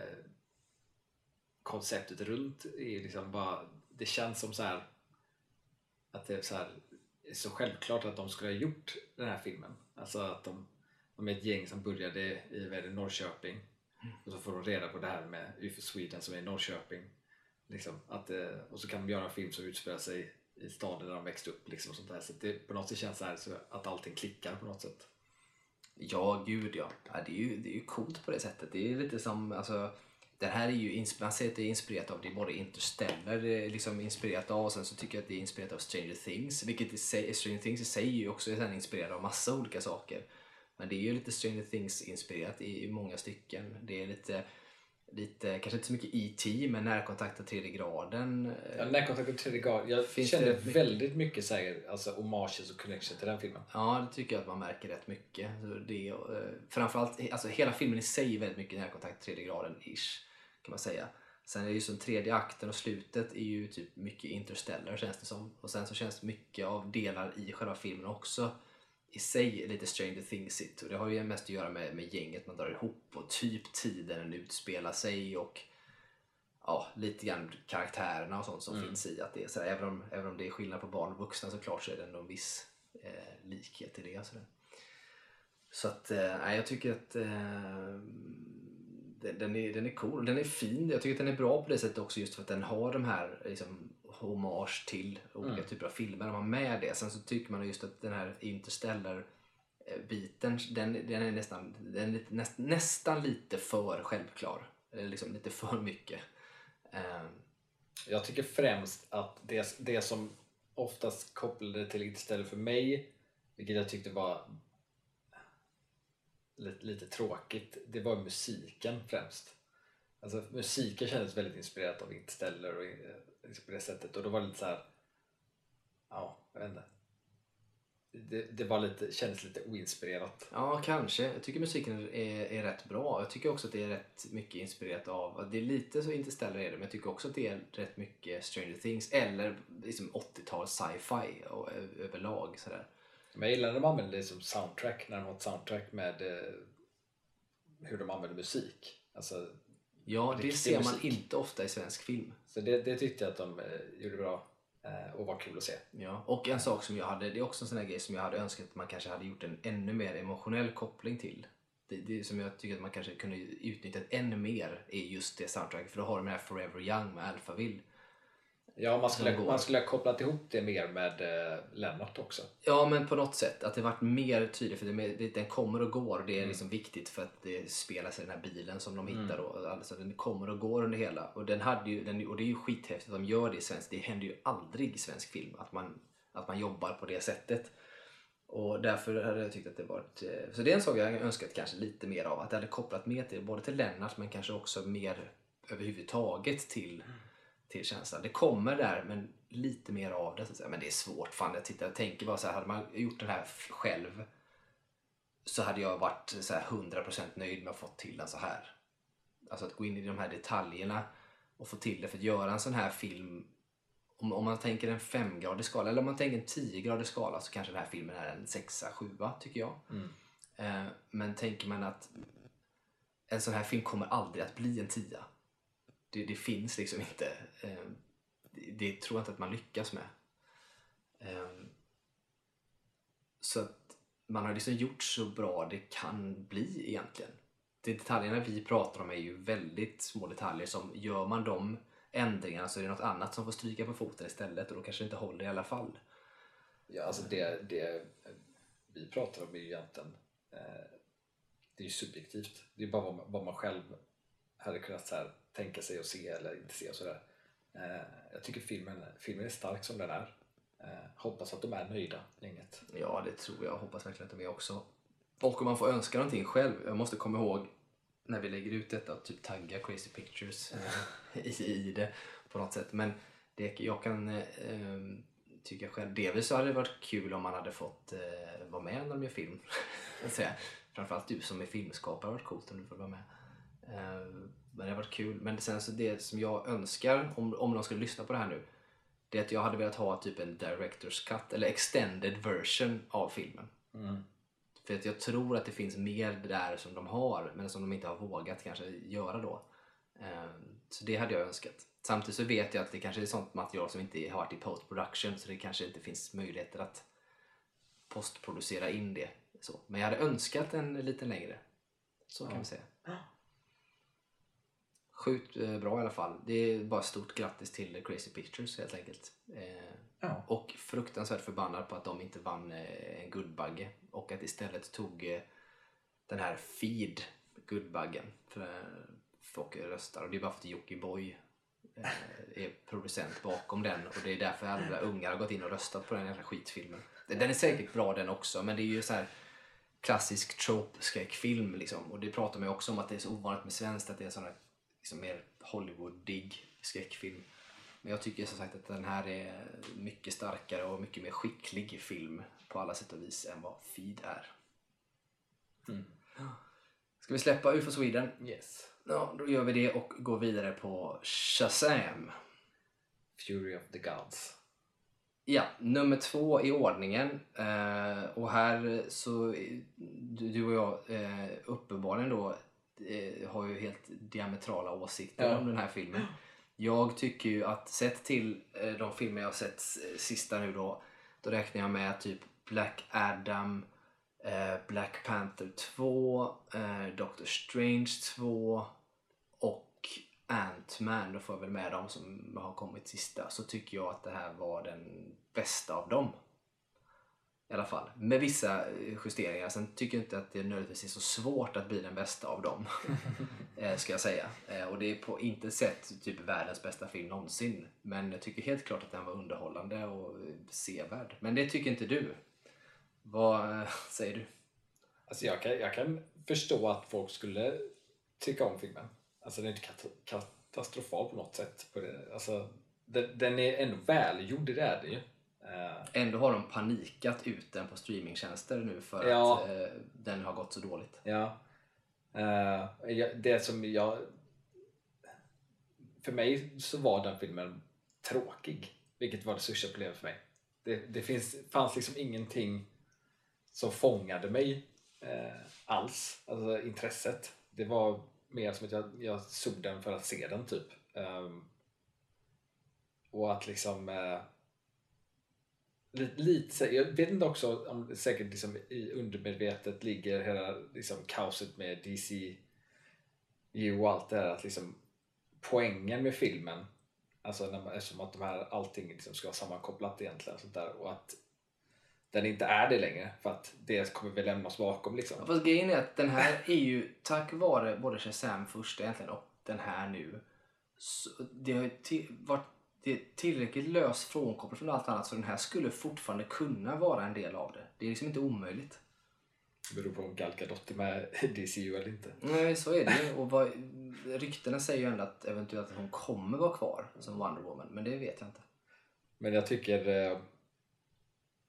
konceptet runt är liksom bara, det känns som så här att det är så, här, det är så självklart att de skulle ha gjort den här filmen. Alltså att de, de är ett gäng som började i vad är det, Norrköping och så får de reda på det här med UFO Sweden som är i Norrköping. Liksom, att, eh, och så kan de göra en film som utspelar sig i staden där de växte upp. Liksom, och sånt där. Så det på något sätt känns så här, så att allting klickar på något sätt. Ja, gud ja. ja det, är ju, det är ju coolt på det sättet. Det är lite som, alltså, det här är ju, man säger att det är inspirerat av, det är både Interstellar, det är liksom inspirerat av och sen så tycker jag att det är inspirerat av Stranger Things. Vilket i sig, Stranger Things i sig är ju också sen inspirerat av massa olika saker. Men det är ju lite Stranger Things inspirerat i, i många stycken. Det är lite, lite, kanske inte så mycket E.T. men närkontakt av tredje graden. Ja, Närkontakt och tredje grad. Jag Finns kände det mycket- väldigt mycket så här, alltså, homages och connection till den filmen. Ja, det tycker jag att man märker rätt mycket. Det, eh, framförallt, alltså hela filmen i sig är väldigt mycket närkontakt tredje graden ish kan man säga. Sen är det ju som tredje akten och slutet är ju typ mycket interstellar känns det som. Och sen så känns mycket av delar i själva filmen också i sig lite Stranger Things-igt. Och det har ju mest att göra med, med gänget man drar ihop och typ tiden den utspelar sig och ja, lite grann karaktärerna och sånt som Mm. finns i. Att det är så här, även, om, även om det är skillnad på barn och vuxna såklart så är det ändå en viss eh, likhet i det. Så, så att, eh, jag tycker att eh, den, är, den är cool. Den är fin. Jag tycker att den är bra på det sättet också just för att den har de här liksom, hommage till olika Mm. typer av filmer. De har med det. Sen så tycker man just att den här Interstellar biten, den, den är, nästan, den är näst, nästan lite för självklar. Eller liksom lite för mycket. Eh, Jag tycker främst att det, det som oftast kopplade till Interstellar för mig, vilket jag tyckte var lite, lite tråkigt, det var musiken främst. Alltså musiken kändes väldigt inspirerat av Interstellar och, liksom på det sättet och då var det lite så här. ja, jag vet inte. Det, det var lite, kändes lite oinspirerat. Ja, kanske. Jag tycker musiken är, är rätt bra. Jag tycker också att det är rätt mycket inspirerat av... Det är lite så Interstellar är det, men jag tycker också att det är rätt mycket Stranger Things eller liksom 80-tals sci-fi eh, överlag. Sådär. Men jag gillar när de använder det som soundtrack, när de har ett soundtrack med eh, hur de använder musik. Alltså, Ja, det ser man musik. inte ofta i svensk film. så det, det tyckte jag att de eh, gjorde bra eh, och var kul att se. Ja. Och en sak som jag hade, det är också en sån här grej som jag hade önskat att man kanske hade gjort en ännu mer emotionell koppling till. Det, det som jag tycker att man kanske kunde utnyttjat ännu mer är just det soundtracket. För då har de den här Forever Young med Alphaville. Ja, man skulle, man skulle ha kopplat ihop det mer med eh, Lennart också. Ja, men på något sätt. Att det varit mer tydligt. För det, det, den kommer och går och det är liksom viktigt för att det spelas i den här bilen som de hittar. Då. Alltså, den kommer och går under hela. Och, den hade ju, den, och det är ju skithäftigt att de gör det i svensk. Det händer ju aldrig i svensk film att man, att man jobbar på det sättet. Och därför hade jag tyckt att det varit... eh, Så det är en sak jag önskat kanske lite mer av. Att det hade kopplat mer till, både till Lennart men kanske också mer överhuvudtaget till, till känslan. Det kommer där men lite mer av det. Så att säga. Men det är svårt. Fan, jag, tittar, jag tänker bara så här, hade man gjort den här själv så hade jag varit så här 100% nöjd med att få till den så här. Alltså att gå in i de här detaljerna och få till det. För att göra en sån här film om, om man tänker en femgradig skala eller om man tänker en tiogradig skala så kanske den här filmen är en sexa, sjua tycker jag. Eh, men tänker man att en sån här film kommer aldrig att bli en tia. Det, det finns liksom inte. Eh, det, det tror jag inte att man lyckas med. Eh, så att man har liksom gjort så bra det kan bli egentligen. De detaljerna vi pratar om är ju väldigt små detaljer som gör man de ändringarna så är det något annat som får stryka på foten istället och då kanske det inte håller i alla fall. Ja, alltså det, det vi pratar om är ju egentligen eh, det är ju subjektivt. Det är bara vad man, vad man själv hade kunnat så här, tänka sig och se eller inte se och sådär. Eh, jag tycker filmen, filmen är stark som den är. Eh, hoppas att de är nöjda gänget. Ja, det tror jag. Hoppas verkligen att de är också. Och om man får önska någonting själv. Jag måste komma ihåg när vi lägger ut detta att typ tagga Crazy Pictures eh, i, i det på något sätt. Men det, jag kan eh, tycka själv. Delvis så hade det varit kul om man hade fått eh, vara med när de gör film. att. Framförallt du som är filmskapare har varit coolt om du får vara med. Eh, men det har varit kul. Men sen så det som jag önskar om, om de skulle lyssna på det här nu. Det är att jag hade velat ha typ en director's cut eller extended version av filmen. För att jag tror att det finns mer där som de har men som de inte har vågat kanske göra då. Ehm, Så det hade jag önskat. Samtidigt så vet jag att det kanske är sånt material som inte har varit i post production så det kanske inte finns möjligheter att postproducera in det. Så. Men jag hade önskat en lite längre. Så kan vi säga. Sjukt eh, bra i alla fall. Det är bara stort grattis till Crazy Pictures helt enkelt. Eh, Ja. och fruktansvärt förbannad på att de inte vann eh, en Guldbagge och att istället tog den här Feed Guldbaggen för folk röstar. Och det är bara för att Jockiboi är producent bakom den och det är därför alla ungar har gått in och röstat på den jävla skitfilmen. Den är säkert bra den också men det är ju så här klassisk trope-skräckfilm liksom. Och det pratar man ju också om att det är så ovanligt med svenskt att det är här liksom mer Hollywood-dig skräckfilm. Men jag tycker som sagt att den här är mycket starkare och mycket mer skicklig film på alla sätt och vis än vad Feed är. Ska vi släppa UFO Sweden? Yes. Ja, då gör vi det och går vidare på Shazam. Fury of the Gods. Ja, nummer två i ordningen. Eh, och här så, du och jag eh, uppenbarligen då eh, har ju helt diametrala åsikter Ja. om den här filmen. Jag tycker ju att sett till eh, de filmer jag har sett eh, sista nu då, då räknar jag med typ Black Adam, eh, Black Panther 2, eh, Doctor Strange 2 och Ant-Man, då får jag väl med dem som har kommit sista, så tycker jag att det här var den bästa av dem. I alla fall. Med vissa eh, justeringar. Sen tycker jag inte att det nödvändigtvis är så svårt att bli den bästa av dem. eh, ska jag säga. Eh, och det är på inte sätt typ världens bästa film någonsin. Men jag tycker helt klart att den var underhållande och sevärd. Men det tycker inte du. Vad säger du? Alltså jag, kan, jag kan förstå att folk skulle tycka om filmen. Alltså den är inte kat- katastrofal på något sätt. På det. Alltså, den, den är ändå välgjord, det är det ju. Eh, Ändå har de panikat ut den på streamingtjänster nu för Ja. att eh, den har gått så dåligt. Ja. Jag- det som jag... För mig så var den filmen tråkig. Vilket var det största problemet för mig. Det, det finns, fanns liksom ingenting som fångade mig eh, alls. Alltså intresset. Det var mer som att jag, jag såg den för att se den typ. Ehm, och att liksom... Eh, Lite, lite, jag vet inte också om det säkert liksom i undermedvetet ligger hela liksom kaoset med DC och allt det här att liksom poängen med filmen alltså när man, eftersom att de här allting liksom ska vara sammankopplat egentligen sånt där, och att den inte är det längre för att det kommer vi lämna oss bakom liksom. Ja, Fast grejen är att den här är ju tack vare både Shazam första egentligen och den här nu. Så det har ju varit det är tillräckligt löst frånkopplat från allt annat så den här skulle fortfarande kunna vara en del av det. Det är liksom inte omöjligt. Det beror på om Gal Gadot är med DCU eller inte. Nej, så är det. Och vad, ryktena säger ju ändå att eventuellt att hon kommer vara kvar som Wonder Woman. Men det vet jag inte. Men jag tycker eh,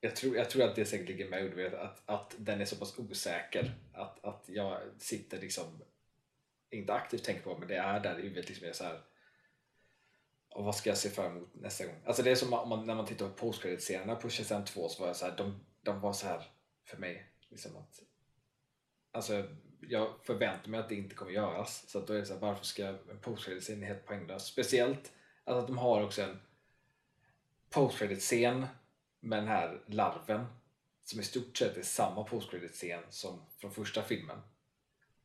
jag tror, jag tror att det säkert ligger med undermedvetet att, att den är så pass osäker att, att jag sitter liksom inte aktivt tänker på men det är där i huvudet liksom är så här och vad ska jag se fram emot nästa gång? Alltså det är som om man, när man tittar på postcredit-scenerna på Shazam 2 så var jag så här, de, de var så här för mig liksom att Alltså jag förväntar mig att det inte kommer göras så att då är det så här, varför ska en postcredit-scen helt poänglös? Speciellt alltså att de har också en postcredit-scen med den här larven som i stort sett är samma postcredit-scen som från första filmen.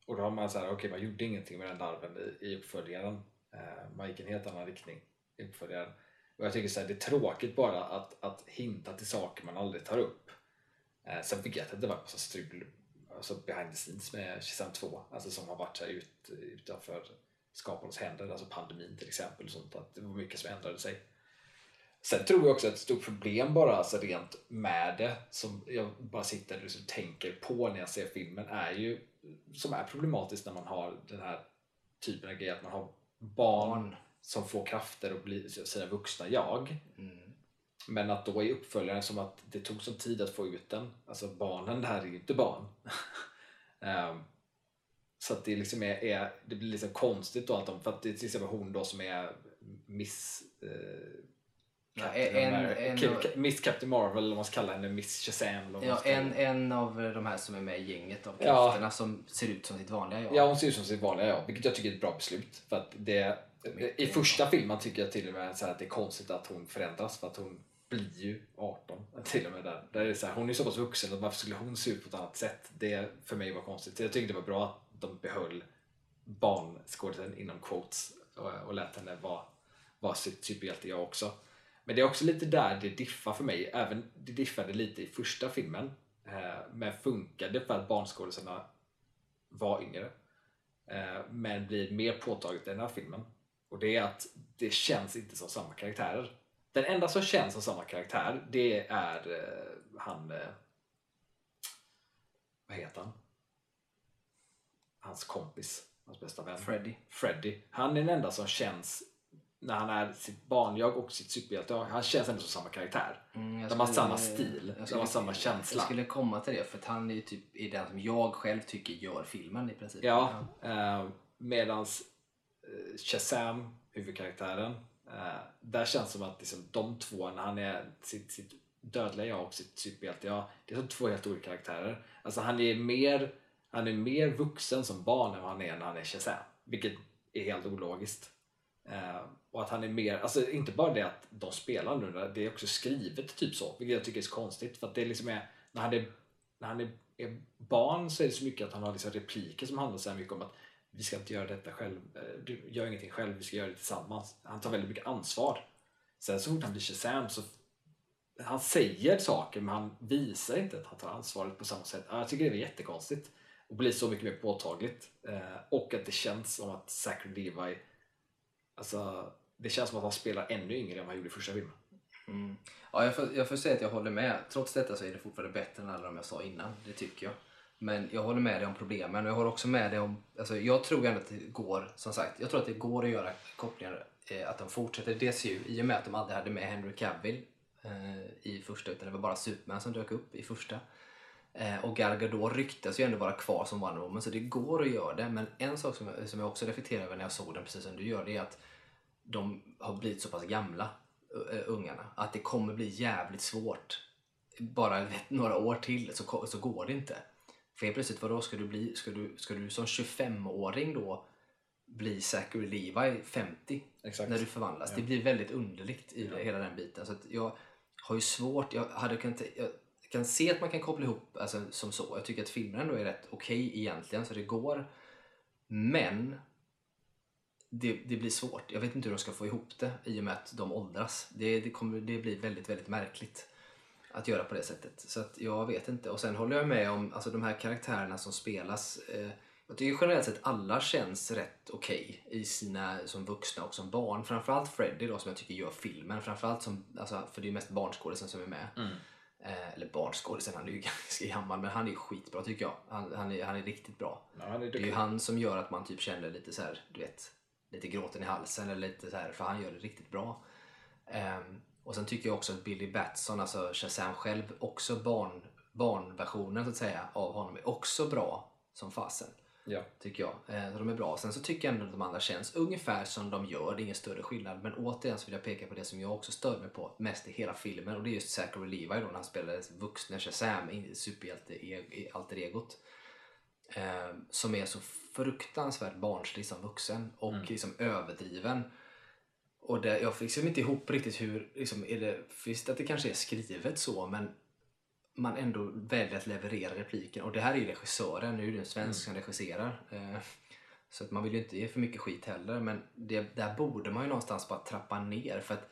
Och då har man så här, okej man gjorde ingenting med den larven i, i uppföljaren. Eh, man gick i en helt annan riktning uppföljaren. Och jag tycker så här, det är tråkigt bara att, att hinta till saker man aldrig tar upp. Eh, sen vet jag att det var en massa strul alltså behind the scenes med Shazam 2, alltså som har varit så här ut, utanför skaparnas händer, alltså pandemin till exempel. Och sånt, att det var mycket som ändrade sig. Sen tror jag också att ett stort problem bara alltså rent med det som jag bara sitter och liksom tänker på när jag ser filmen är ju som är problematiskt när man har den här typen av grejer att man har barn, Barn som får krafter och blir sina vuxna jag. Mm. Men att då i uppföljaren som att det tog sån tid att få ut den. Alltså barnen där är ju inte barn. Ehm, så att det liksom är, är, det blir liksom konstigt då att de, för att det är till exempel hon då som är Miss eh, Ja, en- en av- Ka- Miss Captain Marvel eller vad man ska kalla henne, Miss Shazam Ja, en, en av de här som är med i gänget av Ja. krafterna som ser ut som sitt vanliga jag. Ja, hon ser ut som sitt vanliga jag, vilket jag tycker är ett bra beslut. För att det, i första filmen tycker jag till och med så här att det är konstigt att hon förändras för att hon blir ju 18 till och med där. där är det så här, hon är så pass vuxen och varför skulle hon se ut på ett annat sätt? Det för mig var konstigt. Jag tyckte det var bra att de behöll barnskådisen inom quotes och, och lät henne vara, vara sitt superhjälte jag också. Men det är också lite där det diffar för mig. Även det diffade lite i första filmen. Eh, men funkade för att barnskådisarna var yngre. Eh, men blir mer påtagligt i den här filmen. Och det är att det känns inte som samma karaktärer. Den enda som känns som samma karaktär det är eh, han... Eh, vad heter han? Hans kompis. Hans bästa vän. Freddy. Freddy. Han är den enda som känns när han är sitt barnjag och sitt superhjälte. Han känns ändå som samma karaktär. Mm, De har skulle- samma stil, jag de skulle- har samma känsla. Jag skulle komma till det för att han är ju typ är den som jag själv tycker gör filmen i princip. Ja, eh, medans Eh, Shazam, huvudkaraktären, eh, där känns det som att liksom, de två, när han är sitt, sitt dödliga jag och sitt superhjälte jag, det är som två helt olika karaktärer. Alltså han är mer, han är mer vuxen som barn än vad han är när han är Shazam, vilket är helt ologiskt. Uh, och att han är mer, alltså inte bara det att de spelar nu, det är också skrivet typ så, vilket jag tycker är så konstigt. För att det liksom är, när han är, när han är, är barn så är det så mycket att han har liksom repliker som handlar så här mycket om att vi ska inte göra detta själv, eh, du gör ingenting själv, vi ska göra det tillsammans. Han tar väldigt mycket ansvar. Sen så fort han blir Shazam så han säger saker men han visar inte att han tar ansvaret på samma sätt. Ah, jag tycker det är jättekonstigt och blir så mycket mer påtagligt. Eh, och att det känns som att Zachary Levi, alltså det känns som att han spelar ännu yngre än vad han gjorde i första filmen. Mm. Ja, jag, får, jag får säga att jag håller med. Trots detta så är det fortfarande bättre än alla de jag sa innan. Det tycker jag. Men jag håller med dig om problemen och jag håller också med dig om... Alltså, jag tror ändå att det går, som sagt, jag tror att det går att göra kopplingar. Eh, att de fortsätter DCU i och med att de aldrig hade med Henry Cavill eh, i första utan det var bara Superman som dök upp i första. Eh, och Gal Gadot ryktas ju ändå vara kvar som Wonder Woman så det går att göra det. Men en sak som jag, som jag också reflekterar över när jag såg den, precis som du gör, det är att de har blivit så pass gamla, uh, ungarna, att det kommer bli jävligt svårt. Bara vet, några år till så, så går det inte. För helt plötsligt, vadå, ska du, bli, ska du, ska du som 25-åring då bli Zachary Levi 50 Exakt. när du förvandlas? Ja. Det blir väldigt underligt i Ja. hela den biten. Så jag har ju svårt, jag, hade kunnat, jag kan se att man kan koppla ihop alltså, som så. Jag tycker att filmen ändå är rätt okej egentligen, så det går. Men det, det blir svårt. Jag vet inte hur de ska få ihop det i och med att de åldras. Det, det, kommer, det blir väldigt, väldigt märkligt att göra på det sättet. Så att jag vet inte. Och sen håller jag med om alltså, de här karaktärerna som spelas. Eh, jag tycker generellt sett alla känns rätt okej i sina som vuxna och som barn. Framförallt Freddy då som jag tycker gör filmen. Framförallt som, alltså, för det är mest barnskådisen som är med. Mm. Eh, eller barnskådisen, han är ju ganska gammal men han är skitbra tycker jag. Han, han, är, han är riktigt bra. Ja, är Det är ju han som gör att man typ känner lite så här, du vet, lite gråten i halsen eller lite så här, för han gör det riktigt bra. Ehm, och sen tycker jag också att Billy Batson, alltså Shazam själv, också barn, barnversionen så att säga av honom är också bra som fasen. Ja. Tycker jag. Eh, de är bra. Sen så tycker jag ändå att de andra känns ungefär som de gör. Det är ingen större skillnad. Men återigen så vill jag peka på det som jag också stör mig på mest i hela filmen. Och det är just Zachary Levi då när han spelade vuxna Shazam, i superhjälte-alter-egot. Eh, som är så fruktansvärt barnslig som vuxen och Mm. liksom överdriven. Och det, jag fick liksom inte ihop riktigt hur, liksom, är det, visst att det kanske är skrivet så men man ändå väljer att leverera repliken. Och det här är ju regissören, nu är det en svensk som regisserar. Eh, så att man vill ju inte ge för mycket skit heller. Men det, där borde man ju någonstans bara trappa ner. För att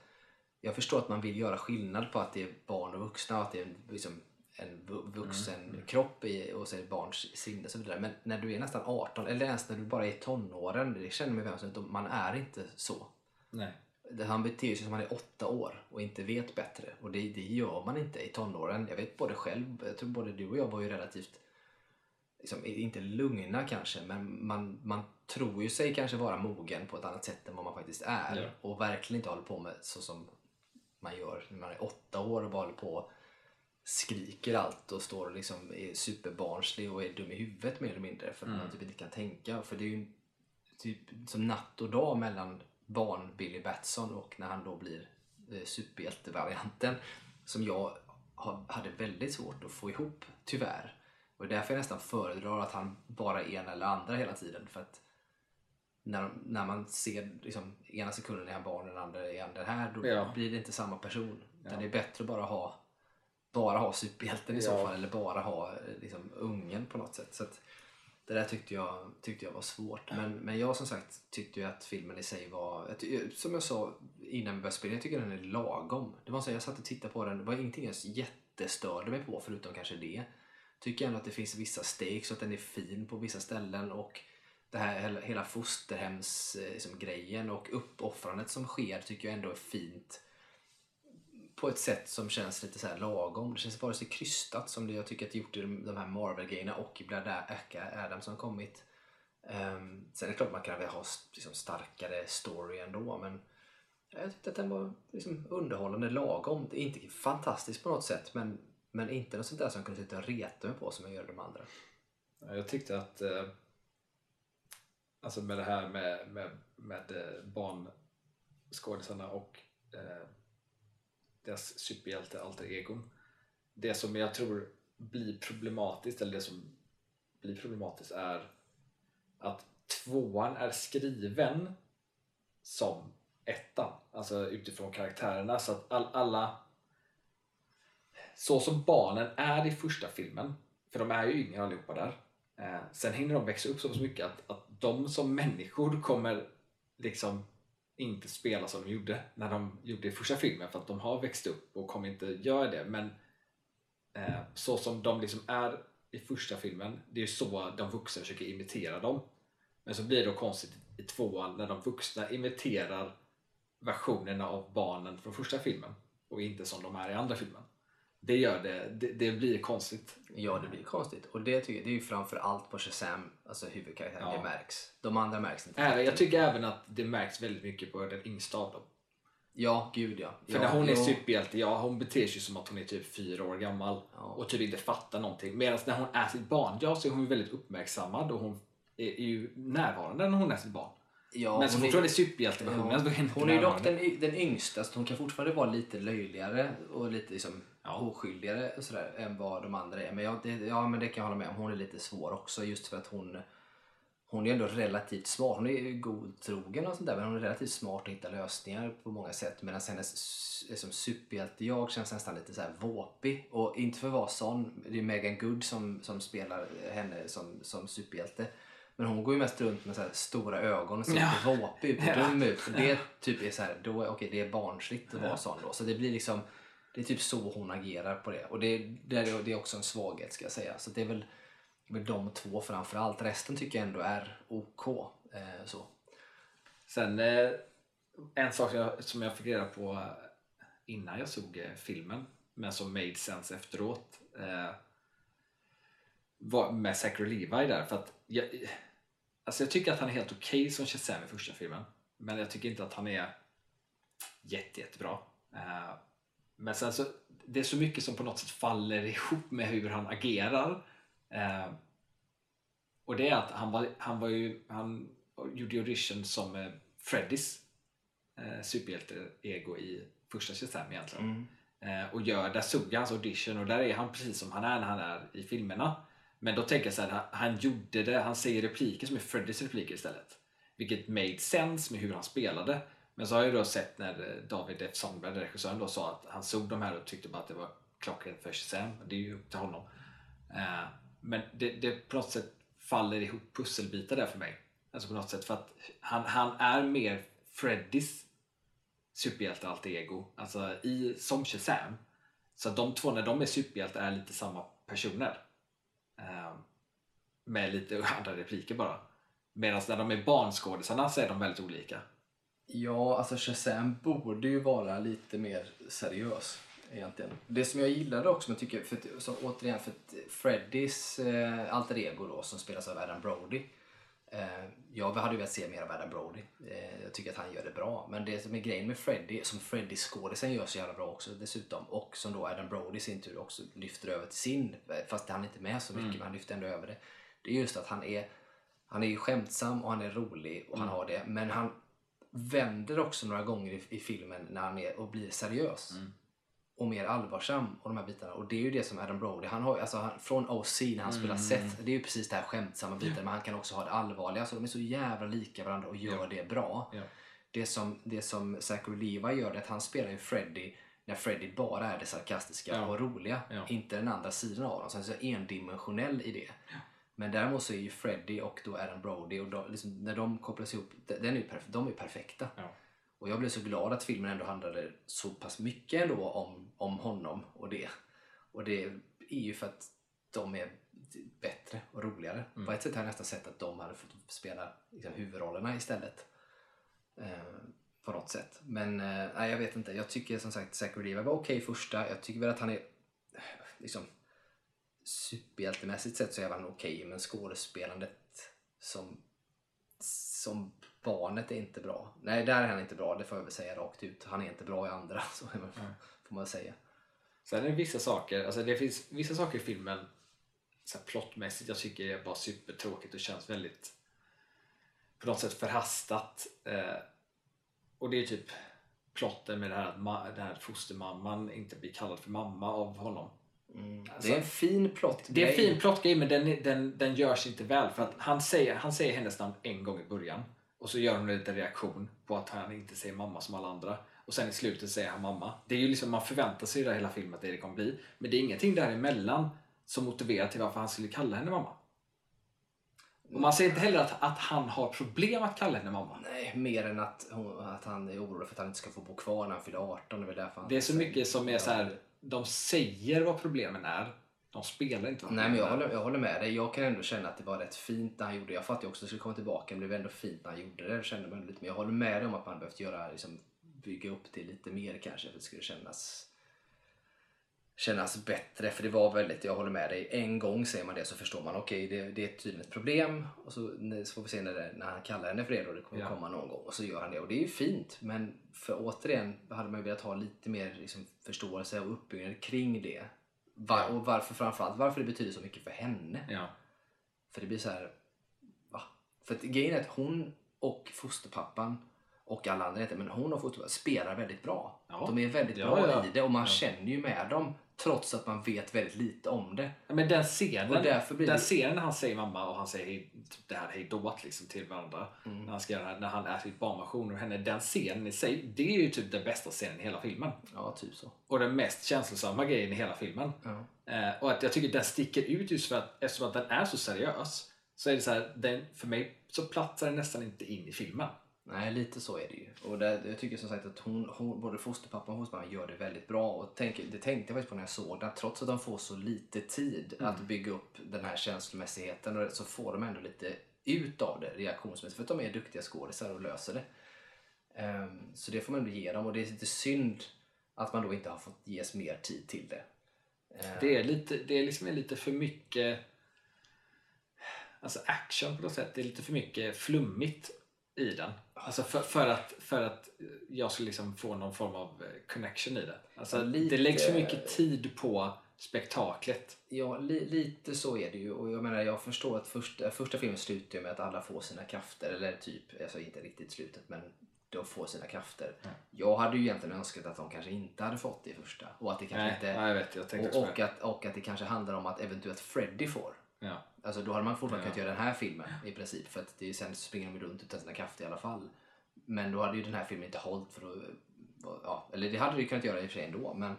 jag förstår att man vill göra skillnad på att det är barn och vuxna och att det är en, liksom, en vu- vuxen kropp i, och så är det barns sinne och så vidare. Men när du är nästan 18 eller ens när du bara är tonåren, det känner man vem som helst, man är inte så. Nej. Det- Han beter sig som han är åtta år och inte vet bättre. Och det, det gör man inte i tonåren. Jag vet både själv, jag tror både du och jag var ju relativt, liksom, inte lugna kanske, men man, man tror ju sig kanske vara mogen på ett annat sätt än vad man faktiskt är. Ja. Och verkligen inte håller på med så som man gör när man är åtta år och bara håller på och skriker allt och står och liksom är superbarnslig och är dum i huvudet mer eller mindre för att man Mm. typ inte kan tänka. För det är ju typ som natt och dag mellan barn Billy Batson och när han då blir eh, superhjältevarianten som jag ha- hade väldigt svårt att få ihop, tyvärr. Och därför jag nästan föredrar att han bara är en eller andra hela tiden. För att när, när man ser liksom, ena sekunden är han barn och den andra är han det här, då Ja. blir det inte samma person. Utan Ja. det är bättre att bara ha bara ha superhjälten i så Ja. fall eller bara ha eh, liksom, ungen på något sätt. Så att, det där tyckte jag, tyckte jag var svårt. Men, men jag som sagt tyckte ju att filmen i sig var, som jag sa innan vi började spela, jag tycker den är lagom. Det var så jag satt och tittade på den, det var ingenting jag jättestörde mig på förutom kanske det. Tycker ändå att det finns vissa stakes och att den är fin på vissa ställen och det här hela, hela fosterhems eh, liksom, och uppoffrandet som sker tycker jag ändå är fint på ett sätt som känns lite så här lagom. Det känns vare sig krystat som det jag tycker att det gjort i de, här Marvel-grejerna och i Blada Adam som kommit. Um, sen är det klart man kan väl ha liksom, starkare story ändå men jag tyckte att den var liksom, underhållande lagom. Det är inte fantastiskt på något sätt men, men inte något sånt där som jag kunde sitta och reta mig på som jag gör de andra. Jag tyckte att eh, alltså med det här med, med, med eh, barnskådisarna och eh, deras superhjälte alter egon. Det som jag tror blir problematiskt, eller det som blir problematiskt är att tvåan är skriven som ettan. Alltså utifrån karaktärerna så att all, alla så som barnen är i första filmen, för de är ju yngre allihopa där. Eh, sen hinner de växa upp så mycket att, att de som människor kommer liksom inte spela som de gjorde när de gjorde i första filmen för att de har växt upp och kommer inte göra det. Men eh, så som de liksom är i första filmen, det är ju så de vuxna försöker imitera dem. Men så blir det då konstigt i tvåan när de vuxna imiterar versionerna av barnen från första filmen och inte som de är i andra filmen. Det gör det, det, det blir konstigt. Ja, det blir konstigt. Och det, tycker jag, det är ju framför allt på Shazam, alltså huvudkaraktären, Ja. det märks. De andra märks inte. Även, jag tycker även att det märks väldigt mycket på den yngsta av dem. Ja, gud ja. För ja, när hon är jo. superhjälte, ja hon beter sig som att hon är typ fyra år gammal Ja. och typ inte fattar någonting. Medan när hon är sitt barn, ja så är hon ju väldigt uppmärksammad och hon är, är ju närvarande när hon är sitt barn. Ja, Men så fort hon är superhjälteversionen Ja. så är hon inte Hon är ju dock den, den yngsta så hon kan fortfarande vara lite löjligare och lite liksom Ja. oskyldigare och sådär, än vad de andra är. Men, ja, det, ja, men det kan jag hålla med om. Hon är lite svår också just för att hon hon är ändå relativt smart. Hon är godtrogen och sånt där men hon är relativt smart och hittar lösningar på många sätt. Medan hennes liksom, superhjälte-jag känns nästan lite så här våpig. Och inte för att vara sån. Det är Megan Good som, som spelar henne som, som superhjälte. Men hon går ju mest runt med så stora ögon och ser Ja. lite våpig ut och dum ut. Det typ är så här, då, är- okej det är barnsligt att vara sån då. Så det blir liksom, det är typ så hon agerar på det. Och det, det, är, det är också en svaghet ska jag säga. Så det är väl, väl de två framförallt. Resten tycker jag ändå är OK. Eh, så. Sen eh, en sak som jag, som jag fick reda på eh, innan jag såg eh, filmen men som made sense efteråt eh, var med Zachary Levi där för att jag, alltså jag tycker att han är helt okej som Shazam i första filmen men jag tycker inte att han är jätte, jättebra. Eh, men sen så det är så mycket som på något sätt faller ihop med hur han agerar. Eh, och det är att han var, han var ju, han gjorde audition som eh, Freddys eh, superhjälte-ego i första Shazam egentligen. Eh, och gör, där såg jag hans audition och där är han precis som han är när han är i filmerna. Men då tänker jag så här, han, han gjorde det, han säger repliker som är Freddys repliker istället. Vilket made sense med hur han spelade. Men så har jag då sett när eh, David F. Sandberg, regissören, då sa att han såg de här och tyckte bara att det var klockrent för Shazam. Det är ju upp till honom. Eh, men det, det på något sätt faller ihop pusselbitar där för mig. Alltså på något sätt för att han, han är mer Freddys superhjälte alter ego. Alltså i, som Shazam. Så att de två när de är superhjältar är lite samma personer. Eh, med lite andra repliker bara. Medan när de är barnskådisarna så är de väldigt olika. Ja, alltså Shazam borde ju vara lite mer seriös egentligen. Det som jag gillade också, men tycker, för att, så, återigen, för Freddys eh, alter ego då, som spelas av Adam Brody. Eh, jag hade velat se mer av Adam Brody. Eh, jag tycker att han gör det bra. Men det som är grejen med Freddy, som Freddy skådisen gör så jävla bra också dessutom. Och som då Adam Brody i sin tur också lyfter över till sin, fast han är inte med så mycket, men han lyfter ändå över det. Det är just att han är, han är ju skämtsam och han är rolig och han har det. Men han vänder också några gånger i, i filmen när han är och blir seriös. Och mer allvarsam och de här bitarna. Och det är ju det som Adam Brody, han har, alltså han, från OC när han spelar Seth, det är ju precis det här skämtsamma biten. Men han kan också ha det allvarliga. Så de är så jävla lika varandra och gör Ja. det bra. Ja. Det som, det som Zachary Levi gör är att han spelar ju Freddy när Freddy bara är det sarkastiska Ja. och roliga. Ja. Inte den andra sidan av honom. Så han är så endimensionell i det. Men däremot så är ju Freddy och då Adam Brody, och då, liksom, när de kopplas ihop, de- den är ju perf- de är perfekta. Ja. Och jag blev så glad att filmen ändå handlade så pass mycket ändå om, om honom och det. Och det är ju för att de är bättre och roligare. På ett sätt har jag nästan sett att de hade fått spela liksom, huvudrollerna istället. Eh, på något sätt. Men eh, nej, jag vet inte. Jag tycker som sagt Zachary Levi var okej första. Jag tycker väl att han är liksom superhjältemässigt sett så är han okej men skådespelandet som, som barnet är inte bra. Nej, där är han inte bra. Det får jag väl säga rakt ut. Han är inte bra i andra, så får man säga. Sen är det vissa saker, alltså det finns vissa saker i filmen så här plottmässigt jag tycker är bara supertråkigt och känns väldigt på något sätt förhastat. Eh, och det är typ plotten med det här att den här fostermamman inte blir kallad för mamma av honom. Det är en fin plott. Det är en fin plottgrej men den, den, den görs inte väl för att han säger, han säger hennes namn en gång i början och så gör hon en liten reaktion på att han inte säger mamma som alla andra och sen i slutet säger han mamma. Det är ju liksom, man förväntar sig i hela filmen att det, kommer bli men det är ingenting däremellan som motiverar till varför han skulle kalla henne mamma. Och man ser inte heller att, att han har problem att kalla henne mamma. Nej, mer än att, hon, att han är orolig för att han inte ska få bo kvar när han fyller 18. Det är, väl därför han Det är så mycket som är så här. De säger vad problemen är. De spelar inte vad Nej men jag håller, jag håller med dig. Jag kan ändå känna att det var rätt fint när han gjorde det. Jag fattar ju också att det skulle komma tillbaka men det blev ändå fint när han gjorde det. Kände mig lite, men jag håller med dig om att man behövt göra, liksom, bygga upp det lite mer kanske för att det skulle kännas kännas bättre. För det var väldigt, jag håller med dig, en gång säger man det så förstår man okej det, det är tydligen ett problem och så, så får vi se när, det, när han kallar henne för det då, det kommer Ja. komma någon gång och så gör han det och det är ju fint men för återigen hade man ju velat ha lite mer liksom, förståelse och uppbyggnad kring det. Var, och varför framförallt varför det betyder så mycket för henne. Ja. För det blir så här, va? För att grejen är att hon och fosterpappan och alla andra inte, men hon och fosterpappan spelar väldigt bra. Ja. De är väldigt bra i det och man känner ju med dem trots att man vet väldigt lite om det. Men den scenen, Och därför blir den det- scenen när han säger mamma och han säger hej, typ det här hejdået liksom till varandra. Mm. När han ska göra när han är sitt barnversion och henne. Den scenen i sig, det är ju typ den bästa scenen i hela filmen. Ja, typ så. Och den mest känslosamma grejen i hela filmen. Ja. Eh, och att jag tycker den sticker ut just för att eftersom att den är så seriös. Så är det så här, den, för mig så platsar den nästan inte in i filmen. Nej, lite så är det ju. Och det, jag tycker som sagt att hon, hon, både fosterpappan och fostermamman gör det väldigt bra. Och tänk, det tänkte jag faktiskt på när jag såg att Trots att de får så lite tid att bygga upp den här känslomässigheten och så får de ändå lite ut av det reaktionsmässigt. För att de är duktiga skådisar och löser det. Ehm, så det får man ändå ge dem. Och det är lite synd att man då inte har fått ges mer tid till det. Ehm, Det är, lite, det är liksom lite för mycket alltså action på något sätt. Det är lite för mycket flummigt i den. Alltså för, för, att, för att jag skulle liksom få någon form av eh, connection i det. Alltså Lite- Det läggs för mycket tid på spektaklet. Ja, li, lite så är det ju. Och jag menar, jag förstår att första, första filmen slutar med att alla får sina krafter. Eller typ, alltså inte riktigt slutet, men de får sina krafter. Jag hade ju egentligen önskat att de kanske inte hade fått det i första. Och att det kanske Nej, inte... ja, jag vet. Jag tänkte och, också på och, det. att, och att det kanske handlar om att eventuellt Freddy får. Ja. Alltså då hade man fortfarande Ja. kunnat göra den här filmen i princip. För att det är, sen springer de runt utan sina krafter i alla fall. Men då hade ju den här filmen inte hållit för att... Ja, eller det hade det kunnat göra i och för sig ändå. Men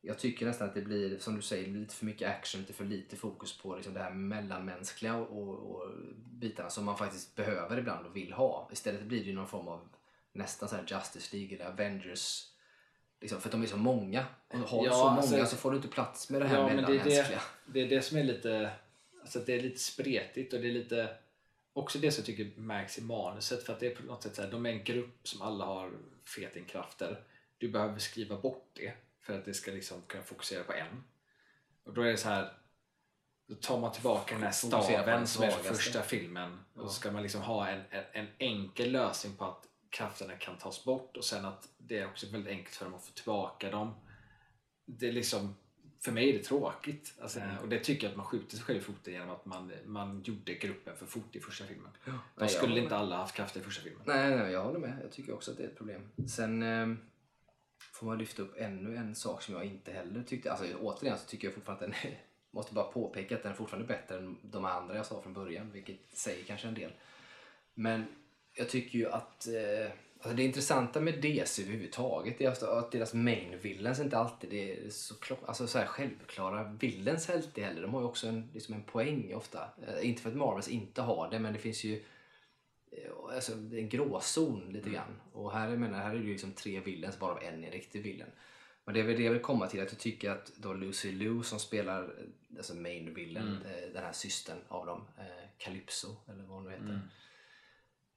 jag tycker nästan att det blir, som du säger, lite för mycket action, lite för lite fokus på liksom det här mellanmänskliga och, och bitarna som man faktiskt behöver ibland och vill ha. Istället blir det ju någon form av nästan så här Justice League eller Avengers. Liksom, för att de är så många. Och har Ja, så alltså- många så får du inte plats med det här Ja, men det mellanmänskliga. det, det är det som är lite, alltså det är lite spretigt och det är lite också det som jag tycker märks i manuset för att det är på något sätt så här, de är en grupp som alla har fetingkrafter. Du behöver skriva bort det för att det ska liksom kunna fokusera på en. Och då är det så här då tar man tillbaka den här staven som är från första filmen och så ska man liksom ha en, en, en enkel lösning på att krafterna kan tas bort och sen att det är också väldigt enkelt för dem att få tillbaka dem. Det är liksom, för mig är det tråkigt. Alltså, Mm. Och det tycker jag att man skjuter sig själv i foten genom att man, man gjorde gruppen för fort i första filmen. De Nej, skulle inte alla haft krafter i första filmen. Nej, nej, jag håller med. Jag tycker också att det är ett problem. Sen eh, får man lyfta upp ännu en sak som jag inte heller tyckte. Alltså återigen så tycker jag fortfarande att den är, måste bara påpeka att den är fortfarande bättre än de andra jag sa från början, vilket säger kanske en del. Men jag tycker ju att eh, alltså det intressanta med DC överhuvudtaget är att deras main villains inte alltid är så, alltså så här självklara villains alltid heller. De har ju också en, liksom en poäng ofta. Eh, inte för att Marvels inte har det, men det finns ju eh, alltså, en gråzon lite grann. Och här, jag menar, här är det ju liksom tre villains varav en är riktig villain. Men det är väl det jag vill komma till, att jag tycker att då Lucy Liu som spelar alltså main villain, Mm. eh, den här systern av dem, Calypso eller vad hon nu heter, Mm.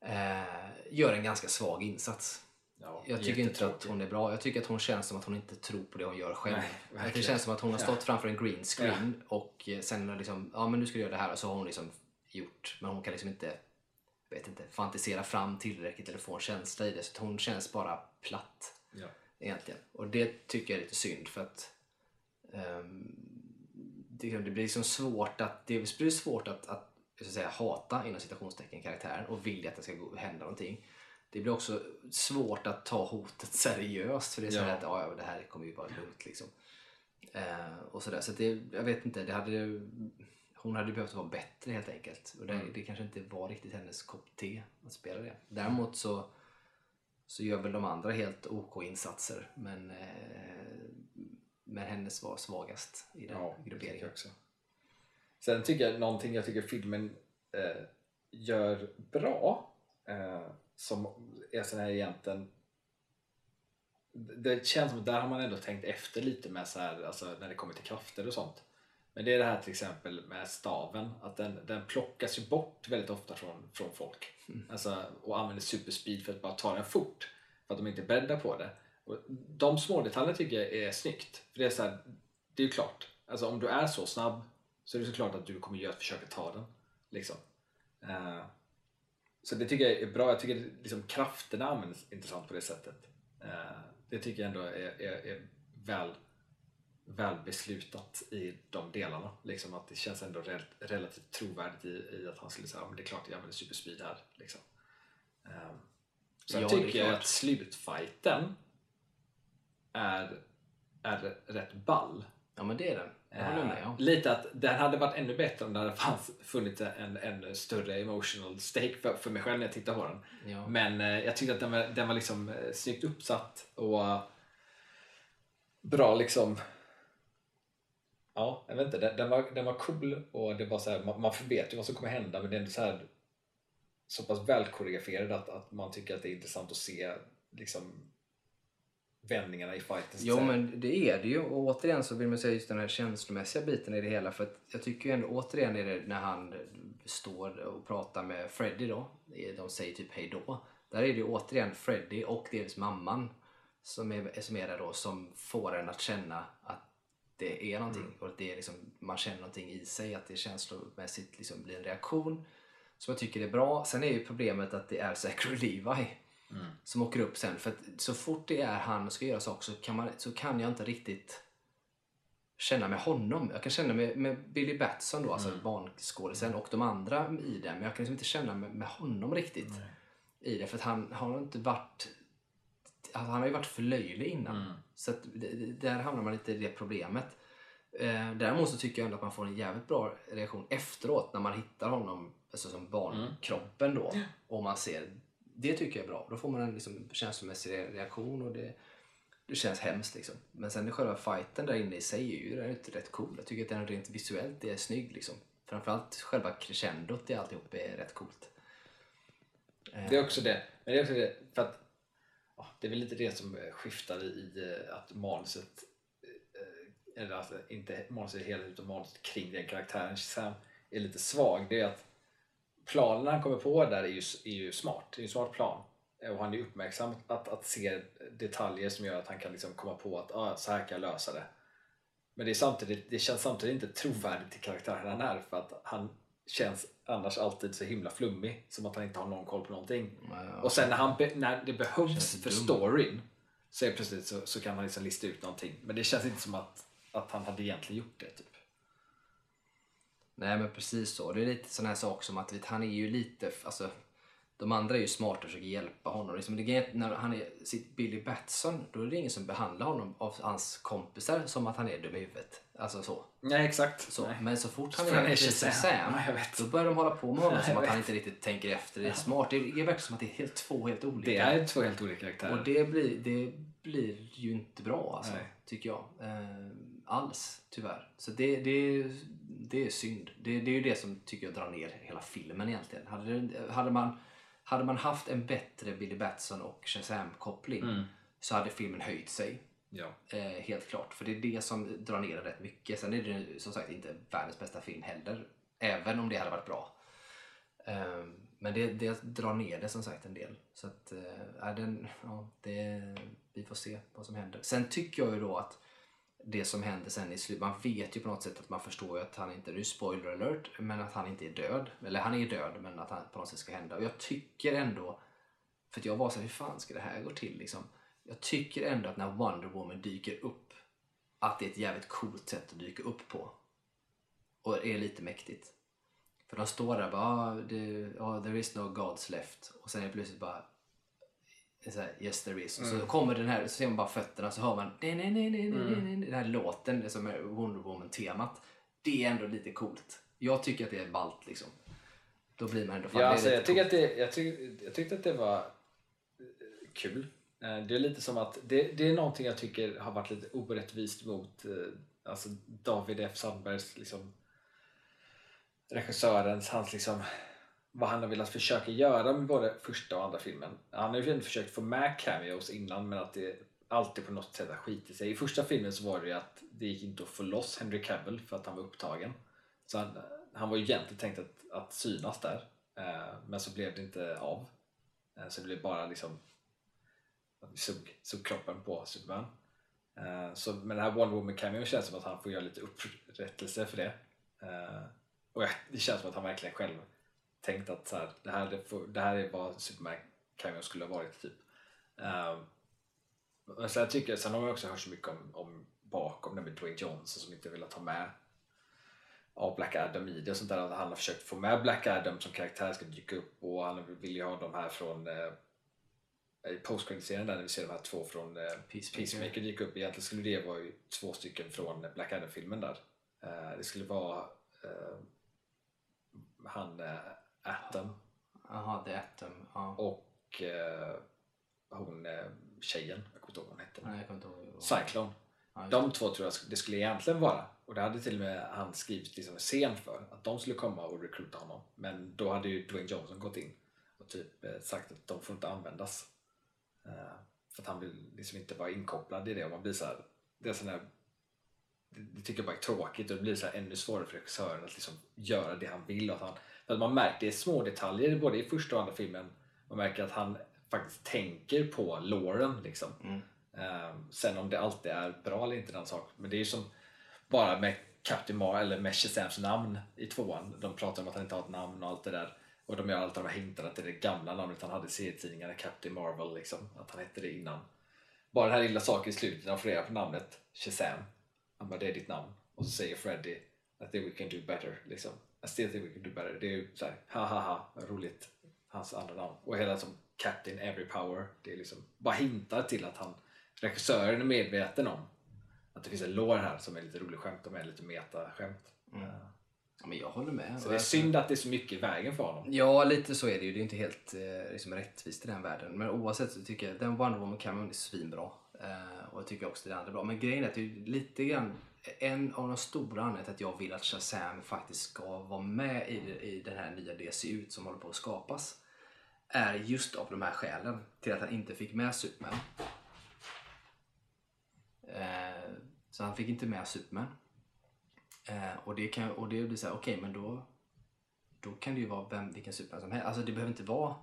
Eh, gör en ganska svag insats. Ja, Jag tycker inte att hon är bra. Jag tycker att hon känns som att hon inte tror på det hon gör själv. Nej, det känns som att hon har Ja. stått framför en green screen och eh, sen liksom, ja men nu ska du göra det här och så har hon liksom gjort, men hon kan liksom inte, vet inte, fantisera fram tillräckligt eller få en känsla i det. Så hon känns bara platt Ja. egentligen. Och det tycker jag är lite synd för att ehm, det, det blir liksom svårt att, det blir svårt att, att jag ska säga, hata inom citationstecken karaktären och vilja att det ska gå, hända någonting. Det blir också svårt att ta hotet seriöst för det är så Ja. att ja, det här kommer ju vara lugnt liksom. Eh, och sådär. Så det, jag vet inte, det hade, hon hade behövt vara bättre helt enkelt. Och det, Mm. det kanske inte var riktigt hennes kopp te att spela det. Däremot så, så gör väl de andra helt OK insatser. Men, eh, men hennes var svagast i den Ja, grupperingen. också. Sen tycker jag någonting jag tycker filmen eh, gör bra eh, som är sån här egentligen det känns som att där har man ändå tänkt efter lite med så här, alltså när det kommer till krafter och sånt. Men det är det här till exempel med staven, att den, den plockas ju bort väldigt ofta från, från folk. Mm. Alltså, och använder superspeed för att bara ta den fort. För att de inte bäddar på det. Och de små detaljerna tycker jag är snyggt. För det är så här, det är ju klart. Alltså om du är så snabb så är det såklart att du kommer göra ett försök att ta den. Liksom. Eh, så det tycker jag är bra. Jag tycker liksom krafterna används intressant på det sättet. Eh, det tycker jag ändå är, är, är väl, väl beslutat i de delarna. Liksom att det känns ändå rel relativt trovärdigt i, i att han skulle säga att det är klart jag använder superspeed här. Liksom. Eh, så Ja, jag tycker klart. att slutfighten är, är rätt ball. Ja men det är den. Jag håller med. Eh. Lite att den hade varit ännu bättre om det hade fanns, funnits en, en större emotional stake för, för mig själv när jag tittar på den. Ja. Men eh, jag tyckte att den var, den var liksom eh, snyggt uppsatt och eh, bra liksom Ja, jag vet inte. Den, den, var, den var cool och det var så här, man, man vet ju vad som kommer hända men det är ändå så här så pass välkoreograferad att, att man tycker att det är intressant att se liksom vändningarna i fighten. Jo men det är det ju och återigen så vill man säga just den här känslomässiga biten i det hela för att jag tycker ju ändå återigen är det när han står och pratar med Freddy då, de säger typ hej då. Där är det ju återigen Freddy och dels mamman som är, som är där då som får en att känna att det är någonting och att det är liksom, man känner någonting i sig, att det känslomässigt liksom blir en reaktion som jag tycker är bra. Sen är ju problemet att det är Zachary Levi som åker upp sen. För att så fort det är han och ska göra saker så kan, man, så kan jag inte riktigt känna med honom. Jag kan känna med, med Billy Batson då, alltså barnskådisen och de andra i det. Men jag kan liksom inte känna med, med honom riktigt i det. För att han har inte varit... Alltså han har ju varit för löjlig innan. Så att där hamnar man lite i det problemet. Eh, däremot så tycker jag ändå att man får en jävligt bra reaktion efteråt när man hittar honom alltså som barnkroppen då. Och man ser, det tycker jag är bra. Då får man en liksom, känslomässig reaktion och det, det känns hemskt liksom. Men sen själva fighten där inne i sig är ju den är inte rätt cool. Jag tycker att den rent visuellt är snygg liksom. Framförallt själva crescendot i alltihop är rätt coolt. Det är också det. Men det är också det för att ja, det är väl lite det som skiftar i att manuset eh, eller alltså inte manuset helt utan manuset kring den karaktären är lite svag. Det är att planen han kommer på där är ju, är ju smart. Det är ju en smart plan. Eh, Och han är uppmärksam att, att se detaljer som gör att han kan liksom komma på att ah, så här kan jag lösa det. Men det, är samtidigt, det känns samtidigt inte trovärdigt till karaktären han är för att han känns annars alltid så himla flummig. Som att han inte har någon koll på någonting. Ja. Och sen när, han be, när det behövs för dum. storyn så är plötsligt så, så kan han liksom lista ut någonting. Men det känns inte som att, att han hade egentligen gjort det. Typ. Nej men precis så. Det är lite sån här sak som att vet, han är ju lite, alltså de andra är ju smarta och försöker hjälpa honom. Liksom, det är, när han är sitt Billy Batson, då är det ingen som behandlar honom av hans kompisar som att han är dum i huvudet. Alltså så. Nej exakt. så. Nej. Men så fort han är Shazam, Shazam. Ja, då börjar de hålla på med honom som att han inte riktigt tänker efter. Det är smart. Det är, det verkar som att det är helt, två helt olika. Det är två helt olika karaktärer. Och det blir, det blir ju inte bra alltså, Nej. tycker jag. Alls, tyvärr. Så det, det, det är synd. Det, det är ju det som tycker jag drar ner hela filmen egentligen. Hade, hade, man, hade man haft en bättre Billy Batson och Shazam-koppling Mm. så hade filmen höjt sig. Ja. Eh, helt klart. För det är det som drar ner den rätt mycket. Sen är det som sagt inte världens bästa film heller. Även om det hade varit bra. Eh, men det, det drar ner det som sagt en del. Så att, eh, den, ja, det, vi får se vad som händer. Sen tycker jag ju då att det som händer sen i slutet, man vet ju på något sätt att man förstår ju att han inte, nu är spoiler alert, men att han inte är död. Eller han är död men att han på något sätt ska hända. Och jag tycker ändå, för att jag var så här, hur fan ska det här gå till liksom? Jag tycker ändå att när Wonder Woman dyker upp, att det är ett jävligt coolt sätt att dyka upp på. Och är lite mäktigt. För de står där och bara, ah, det, ah, there is no gods left. Och sen är det plötsligt bara, så här, yes there is. Och så kommer den här, så ser man bara fötterna så hör man nej, den här låten som är Wonder Woman-temat. Det är ändå lite coolt. Jag tycker att det är ballt liksom. Då blir man ändå fan, Ja, alltså, jag, tycker coolt. att det, jag, tyck, jag tyckte att det var eh, kul. Eh, Det är lite som att det, det är någonting jag tycker har varit lite orättvist mot eh, alltså David F Sandbergs liksom regissörens, hans liksom vad han har velat försöka göra med både första och andra filmen. Han har ju försökt få med cameos innan men att det alltid på något sätt har skitit sig. I första filmen så var det ju att det gick inte att få loss Henry Cavill för att han var upptagen. Så han, han var ju egentligen tänkt att, att synas där. Eh, men så blev det inte av. Eh, så det blev bara liksom sug, sug kroppen på Superman. Eh, så med den här Wonder Woman cameo känns det som att han får göra lite upprättelse för det. Och det känns som att han verkligen själv tänkt att så här, det, här, det, här är vad Superman cameo skulle ha varit. typ. Um, men sen, tycker, sen har man också hört så mycket om, om bakom det med Dwayne Johnson som inte velat ha med av Black Adam i det och sånt där. Han har försökt få med Black Adam som karaktär ska dyka upp och han vill ju ha de här från eh, i post serien där när vi ser de här två från eh, Peacemaker. Peacemaker dyka upp. Egentligen skulle det vara ju två stycken från Black Adam-filmen där. Eh, det skulle vara eh, han eh, Atom. Jaha, The Atom. Ja. Och eh, hon eh, tjejen, jag kommer inte ihåg vad hon hette. Nej, jag kommer inte ihåg. Cyclone. Ja, de två tror jag det skulle egentligen vara. Och det hade till och med han skrivit liksom en scen för. Att de skulle komma och rekryta honom. Men då hade ju Dwayne Johnson gått in och typ eh, sagt att de får inte användas. Uh, för att han vill liksom inte vara inkopplad i det. Och man blir så här, det är sån här, det, det tycker jag bara är tråkigt och det blir så ännu svårare för regissören att liksom göra det han vill. Och att han, för man märker det små detaljer både i första och andra filmen. Man märker att han faktiskt tänker på Lauren liksom. Mm. Um, sen om det alltid är bra eller inte, den sak. Men det är ju som bara med Captain Mar eller med Shazams namn i tvåan. De pratar om att han inte har ett namn och allt det där. Och de gör allt de här hintarna till det gamla namnet han hade i serietidningarna, Captain Marvel liksom. Att han hette det innan. Bara den här lilla saken i slutet, när han får reda på namnet Shazam. Han bara, det är ditt namn. Och så säger Freddy, I think we can do better. Liksom. Still think we can do better. Det är ju såhär, ha ha ha, roligt. Hans andra namn. Och hela som Captain Every Power. Det är liksom bara hintar till att han, regissören är medveten om att det finns en lår här som är lite rolig skämt och med lite meta-skämt. Mm. Ja, men jag håller med. Så det är synd att det är så mycket i vägen för honom. Ja, lite så är det ju. Det är inte helt eh, liksom, rättvist i den världen. Men oavsett så tycker jag den Wonder Woman Cameron är svinbra. Eh, och jag tycker också det andra är bra. Men grejen är att det är lite grann en av de stora anledningarna till att jag vill att Shazam faktiskt ska vara med i, i den här nya DCU som håller på att skapas är just av de här skälen till att han inte fick med Superman. Eh, så han fick inte med Superman. Eh, och det, kan, och det blir såhär, okej okay, men då, då kan det ju vara vem, vilken Superman som helst. Alltså det behöver inte vara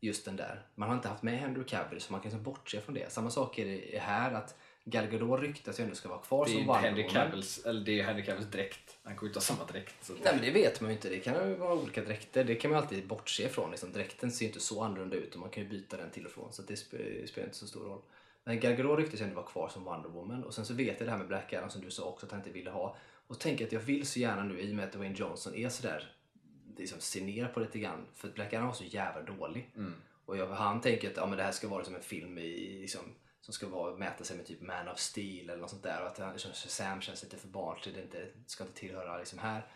just den där. Man har inte haft med Henry Cavill så man kan liksom bortse från det. Samma sak är det här att Gal Gadot ryktas ju ändå ska vara kvar som Wonder Cavills, eller det är Henry Cavills dräkt. Han kommer ju inte ha samma dräkt. Så Nej men det vet man ju inte. Det kan ju vara olika dräkter. Det kan man alltid bortse ifrån. Liksom, dräkten ser ju inte så annorlunda ut och man kan ju byta den till och från. Så det spelar inte så stor roll. Men Gal Gadot ryktas ju ändå vara kvar som Wonder Woman. Och sen så vet jag det här med Black Adam som du sa också att han inte ville ha. Och tänker att jag vill så gärna nu i och med att Dwayne Johnson är sådär liksom ser ner på lite grann. För att Black Adam var så jävla dålig. Mm. Och jag, han tänker att ja, men det här ska vara som en film i, liksom, som ska vara, mäta sig med typ Man of Steel eller något sånt där. Och att liksom, Shazam känns lite för barnslig, det inte, ska inte tillhöra liksom här.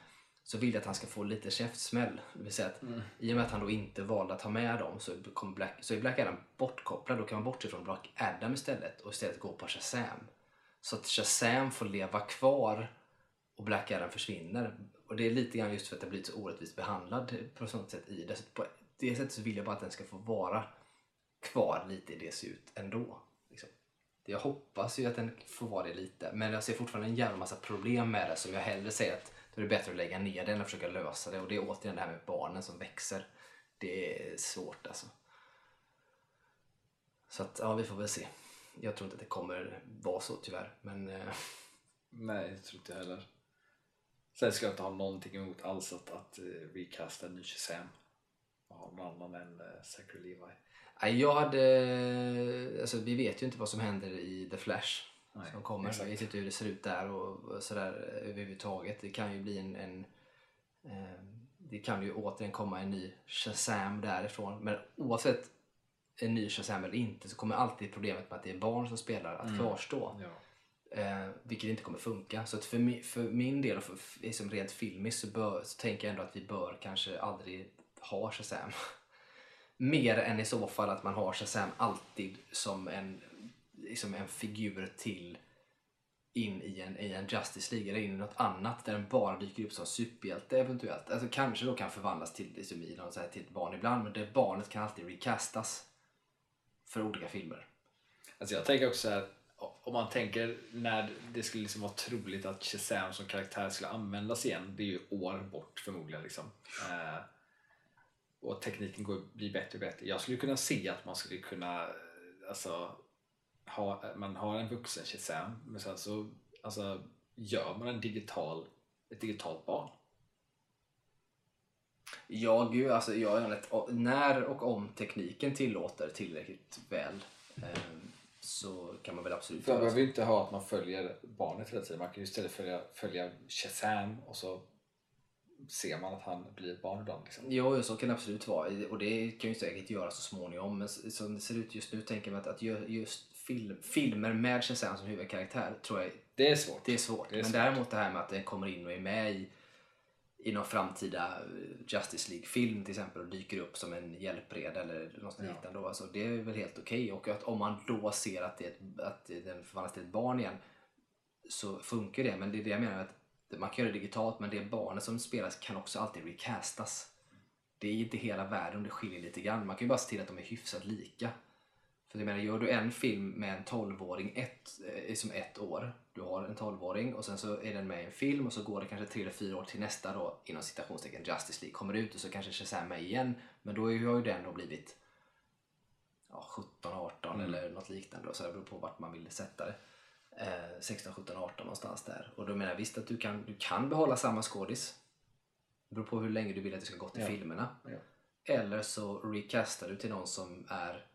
Så vill jag att han ska få lite käftsmäll. Det vill säga att mm. i och med att han då inte valde att ha med dem så, kommer Black, så är Black Adam bortkopplad. Då kan man bortse från Black Adam istället och istället gå på Shazam. Så att Shazam får leva kvar och Black Adam försvinner. Och det är lite grann just för att jag blivit så orättvist behandlad på sånt sätt i det. Så på det sättet så vill jag bara att den ska få vara kvar lite i det ser ut ändå. Liksom. Jag hoppas ju att den får vara det lite, men jag ser fortfarande en jävla massa problem med det som jag hellre säger att då är det bättre att lägga ner det än att försöka lösa det. Och det är återigen det här med barnen som växer. Det är svårt alltså. Så att, ja, vi får väl se. Jag tror inte att det kommer vara så tyvärr, men... Eh... Nej, det tror inte jag heller. Sen ska jag inte ha någonting emot alls att, att uh, recasta en ny Shazam och ha någon annan än uh, Zachary Levi. Nej, jag hade... Alltså, vi vet ju inte vad som händer i The Flash Nej, som kommer. exakt. Vi vet inte hur det ser ut där och sådär överhuvudtaget. Det kan ju bli en... en eh, det kan ju återigen komma en ny Shazam därifrån. Men oavsett en ny Shazam eller inte så kommer alltid problemet med att det är barn som spelar att Mm. kvarstå. Ja. Eh, vilket inte kommer funka. Så att för, mi, för min del, och för, för, liksom rent filmiskt, så, bör, så tänker jag ändå att vi bör kanske aldrig ha Shazam. Mer än i så fall att man har Shazam alltid som en, liksom en figur till in i en, i en Justice League eller in i något annat där den bara dyker upp som superhjälte eventuellt. Alltså kanske då kan förvandlas till, liksom, i någon, så här, till ett barn ibland men det barnet kan alltid recastas för olika filmer. Alltså jag tänker också att om man tänker när det skulle liksom vara troligt att Shazam som karaktär skulle användas igen, det är ju år bort förmodligen. Liksom. Eh, och tekniken går, blir bättre och bättre. Jag skulle kunna se att man skulle kunna alltså, ha, man har en vuxen Shazam men sen så alltså, gör man en digital, ett digitalt barn. Ja, gud, alltså, jag är rätt, när och om tekniken tillåter tillräckligt väl eh, så kan man väl absolut För man behöver ju inte ha att man följer barnet hela tiden. Man kan ju istället följa, följa Shazam och så ser man att han blir ett barn ibland. Liksom. Jo, så kan det absolut vara. Och det kan ju säkert göras så småningom. Men som det ser ut just nu tänker mig att, att just film, filmer med Shazam som huvudkaraktär tror jag Det är svårt. det är svårt. Det är men svårt. däremot det här med att den kommer in och är med i, i någon framtida eh, Justice League-film till exempel och dyker upp som en hjälpreda eller något Ja. liknande. Då. Alltså, det är väl helt okej. Och att om man då ser att, det är ett, att den förvandlas till ett barn igen så funkar det. Men det är det jag menar. Att man kan göra det digitalt men det barnet som spelas kan också alltid recastas. Det är inte hela världen det skiljer lite grann. Man kan ju bara se till att de är hyfsat lika. För jag menar, gör du en film med en 12-åring ett, eh, som ett år, du har en 12-åring och sen så är den med i en film och så går det kanske tre eller fyra år till nästa då inom citationstecken Justice League kommer ut och så kanske Shazam med igen. Men då har ju den då blivit ja, 17, 18 Mm. eller något liknande. då, Så det beror på vart man vill sätta det. Eh, 16, 17, 18 någonstans där. Och då menar jag visst att du kan, du kan behålla samma skådis. Det beror på hur länge du vill att det ska gå till Ja. filmerna. Ja. Eller så recastar du till någon som är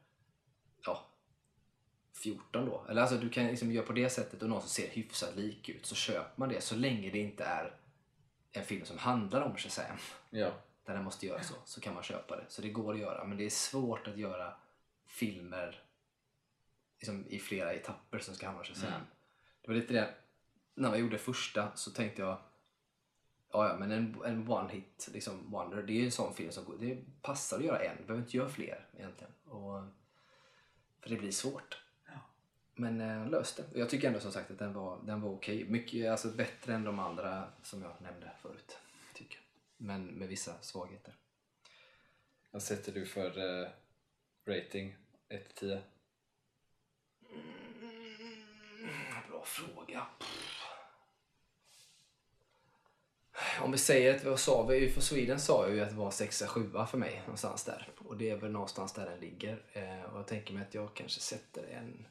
14 då. Eller alltså du kan liksom göra på det sättet och någon som ser hyfsat lik ut så köper man det så länge det inte är en film som handlar om Shazam Ja. där den måste göra så, så kan man köpa det. Så det går att göra, men det är svårt att göra filmer liksom, i flera etapper som ska handla om Shazam. Mm. Det var lite det, när jag gjorde första så tänkte jag Ja, ja, men en, en one hit liksom wonder, det är en sån film som går- det passar att göra en, du behöver inte göra fler egentligen. Och, för det blir svårt. Men eh, löste. Och Jag tycker ändå som sagt att den var, den var okej. Mycket alltså, bättre än de andra som jag nämnde förut. Tycker. Men med vissa svagheter. Vad sätter du för eh, rating? 1-10? Bra fråga. Om vi säger att vad sa vi? För Sweden sa ju att det var 6-7 för mig någonstans där. Och det är väl någonstans där den ligger. Eh, och jag tänker mig att jag kanske sätter en...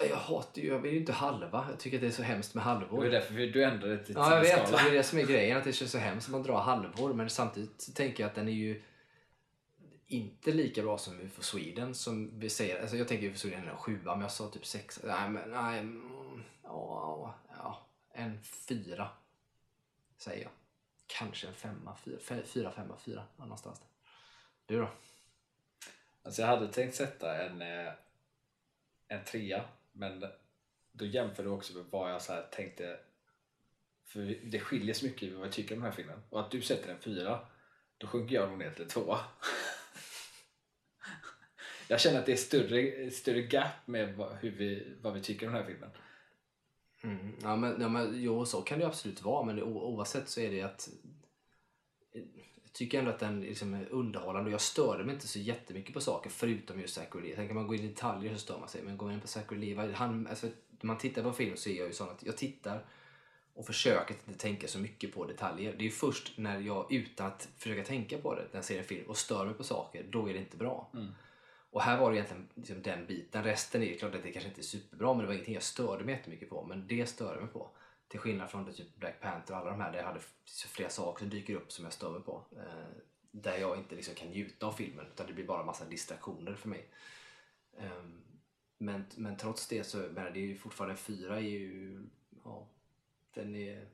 Jag hatar ju, jag vill ju inte halva. Jag tycker att det är så hemskt med Det halvor. var därför du ändrade det till Ja, jag vet. Det är det som är grejen. Att det känns så hemskt att man drar halvor. Men samtidigt så tänker jag att den är ju inte lika bra som UFO Sweden som vi säger. Alltså jag tänker UFO Sweden är en sjua, men jag sa typ sex. Nej, men nej. mm, Ja, ja, en fyra säger jag. Kanske en femma, fyra, fyra femma, fyra någonstans där. Du då? Alltså jag hade tänkt sätta en, eh, en trea men då jämför du också med vad jag så här tänkte för det skiljer så mycket i vad jag tycker om den här filmen och att du sätter en fyra då sjunker jag nog ner till en tvåa jag känner att det är större, större gap med vad, hur vi, vad vi tycker om den här filmen Mm. Ja, men, ja, men, jo, så kan det absolut vara, men det, oavsett så är det att jag tycker ändå att den liksom är underhållande och jag störde mig inte så jättemycket på saker förutom just Zachary Levi. Tänker man gå in i detaljer så stör man sig, men går man in på Zachary Levi, han, alltså, när man tittar på film så är jag ju sån att jag tittar och försöker att inte tänka så mycket på detaljer. Det är först när jag utan att försöka tänka på det, när jag ser en film och stör mig på saker, då är det inte bra. Mm. Och här var det egentligen liksom den biten. Resten är ju klart att det kanske inte är superbra men det var ingenting jag störde mig jättemycket på. Men det störde mig på. Till skillnad från det, typ Black Panther och alla de här där jag hade flera saker som dyker upp som jag stör mig på. Eh, där jag inte liksom kan njuta av filmen utan det blir bara massa distraktioner för mig. Eh, men, men trots det så men det är ju fortfarande fyra är ju... Ja, den är,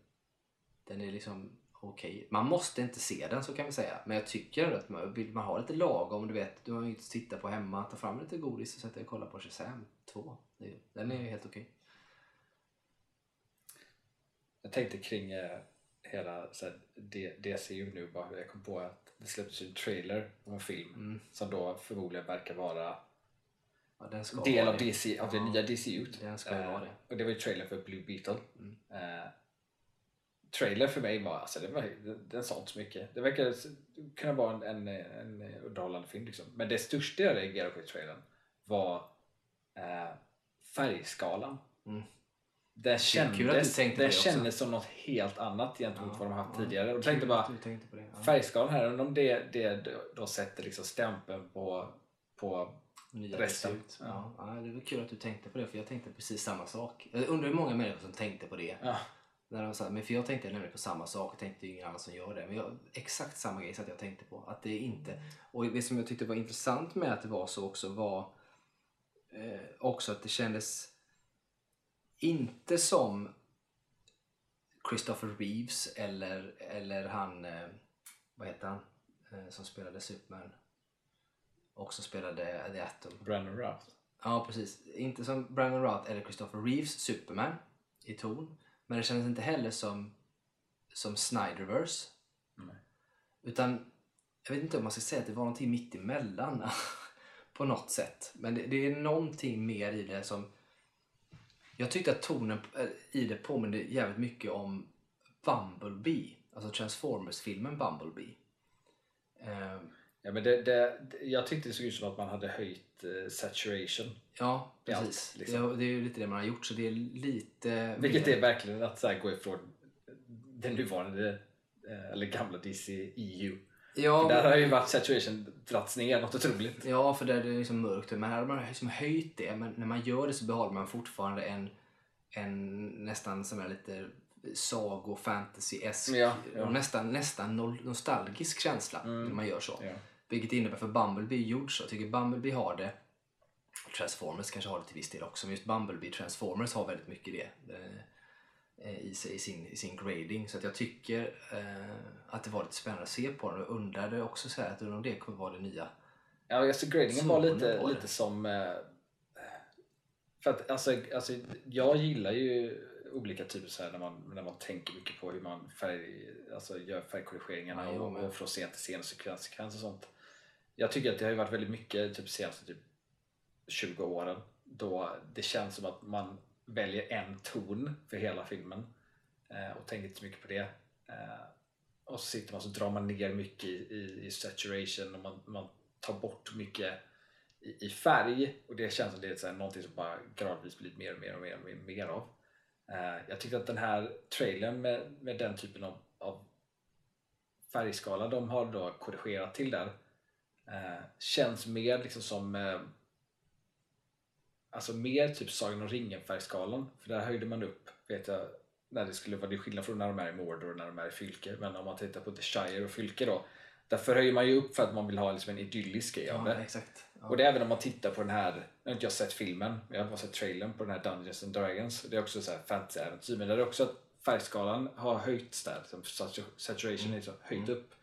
den är liksom okej. Man måste inte se den så kan vi säga. Men jag tycker att man, vill man ha lite lagom, du vet, du har ju inte att titta på hemma, ta fram lite godis och sätta dig och kolla på Shazam 2. Den är ju helt okej. Jag tänkte kring eh, hela så här, DCU nu bara jag kom på att det släpptes en trailer av en film Mm. som då förmodligen verkar vara Ja, del av. DC, av det Ja. nya DCU. Den ska Eh, vara det. Och det var ju trailer för Blue Beetle. Mm. Eh, trailer för mig var, alltså det var, den sa inte så mycket. Det verkar kunna vara en, en, en underhållande film liksom. Men det största jag reagerade på i trailern var eh, färgskalan. Mm. Du kändes, det också. kändes som något helt annat gentemot Ja, vad de haft ja. tidigare. Och tänkte bara, du tänkte på det. Ja. färgskalan här, undrar om det, det då sätter liksom stämpeln på, på Nya resten. beslut. Ja. Ja, det var kul att du tänkte på det för jag tänkte precis samma sak. Jag undrar hur många människor som tänkte på det. ja, När de sa, men för jag tänkte nämligen på samma sak och tänkte ingen annan som gör det. Men jag, exakt samma grej så att jag tänkte på. Att det inte... Och det som jag tyckte var intressant med att det var så också var eh, också att det kändes inte som Christopher Reeves eller, eller han, eh, vad heter han, eh, som spelade Superman. Också spelade The Atom. Brandon Routh. Ja, precis. Inte som Brandon Routh eller Christopher Reeves Superman i ton. Men det kändes inte heller som, som Snyderverse. Nej. Utan, jag vet inte om man ska säga att det var någonting mitt emellan på något sätt. Men det, det är någonting mer i det som... Jag tyckte att tonen eh, i det påminner jävligt mycket om Bumblebee. Alltså Transformers-filmen Bumblebee. Eh, Ja, men det, det, jag tyckte det såg ut som att man hade höjt eh, saturation. ja, är allt, precis. liksom. det, det är ju lite det man har gjort. Så det är lite... Vilket mer- är verkligen att så gå ifrån den nuvarande eh, eller gamla DC EU. Ja, Där har ju varit saturation dragits ner något otroligt. Ja, för där är det liksom mörkt. Men här har man liksom höjt det. Men när man gör det så behåller man fortfarande en, en nästan som är lite sago fantasy-esk Ja, ja. och nästan, nästan nostalgisk känsla när man gör så. Ja. Vilket innebär för Bumblebee är gjord så. Jag tycker Bumblebee har det. Transformers kanske har det till viss del också. Men just Bumblebee Transformers har väldigt mycket det. Eh, I, i, sin, i sin grading. Så att jag tycker eh, att det var lite spännande att se på den. Och undrade också så här att om det kommer vara det nya. Ja, alltså gradingen var lite, lite som... Eh, för att alltså, alltså, jag gillar ju olika typer så här när man, när man tänker mycket på hur man färg, alltså, gör färgkorrigeringarna Ja, och, och från scen till scen och sekvens och sånt. Jag tycker att det har ju varit väldigt mycket typ senaste typ 20 åren då det känns som att man väljer en ton för hela filmen eh, och tänker inte så mycket på det. Eh, och så sitter man så drar man ner mycket i, i, i saturation och man, man tar bort mycket i, i färg och det känns som det är så här, någonting som bara gradvis blir mer och mer och mer, och mer, mer av. Eh, jag tyckte att den här trailern med, med den typen av, av färgskala de har då korrigerat till där eh, känns mer liksom som eh, alltså mer typ Sagan om ringen färgskalan för där höjde man upp vet jag när det skulle vara det skillnad från när de är i Mordor och när de är i Fylke men om man tittar på The Shire och Fylke då därför höjer man ju upp för att man vill ha liksom en idyllisk grej av Ja, det. Ja. och det är även om man tittar på den här, nu har inte jag sett filmen, men jag har bara sett trailern på den här Dungeons and Dragons. Det är också så här fantasy-äventyr, men där är också att färgskalan har höjts där, liksom satu- saturation är så höjt upp.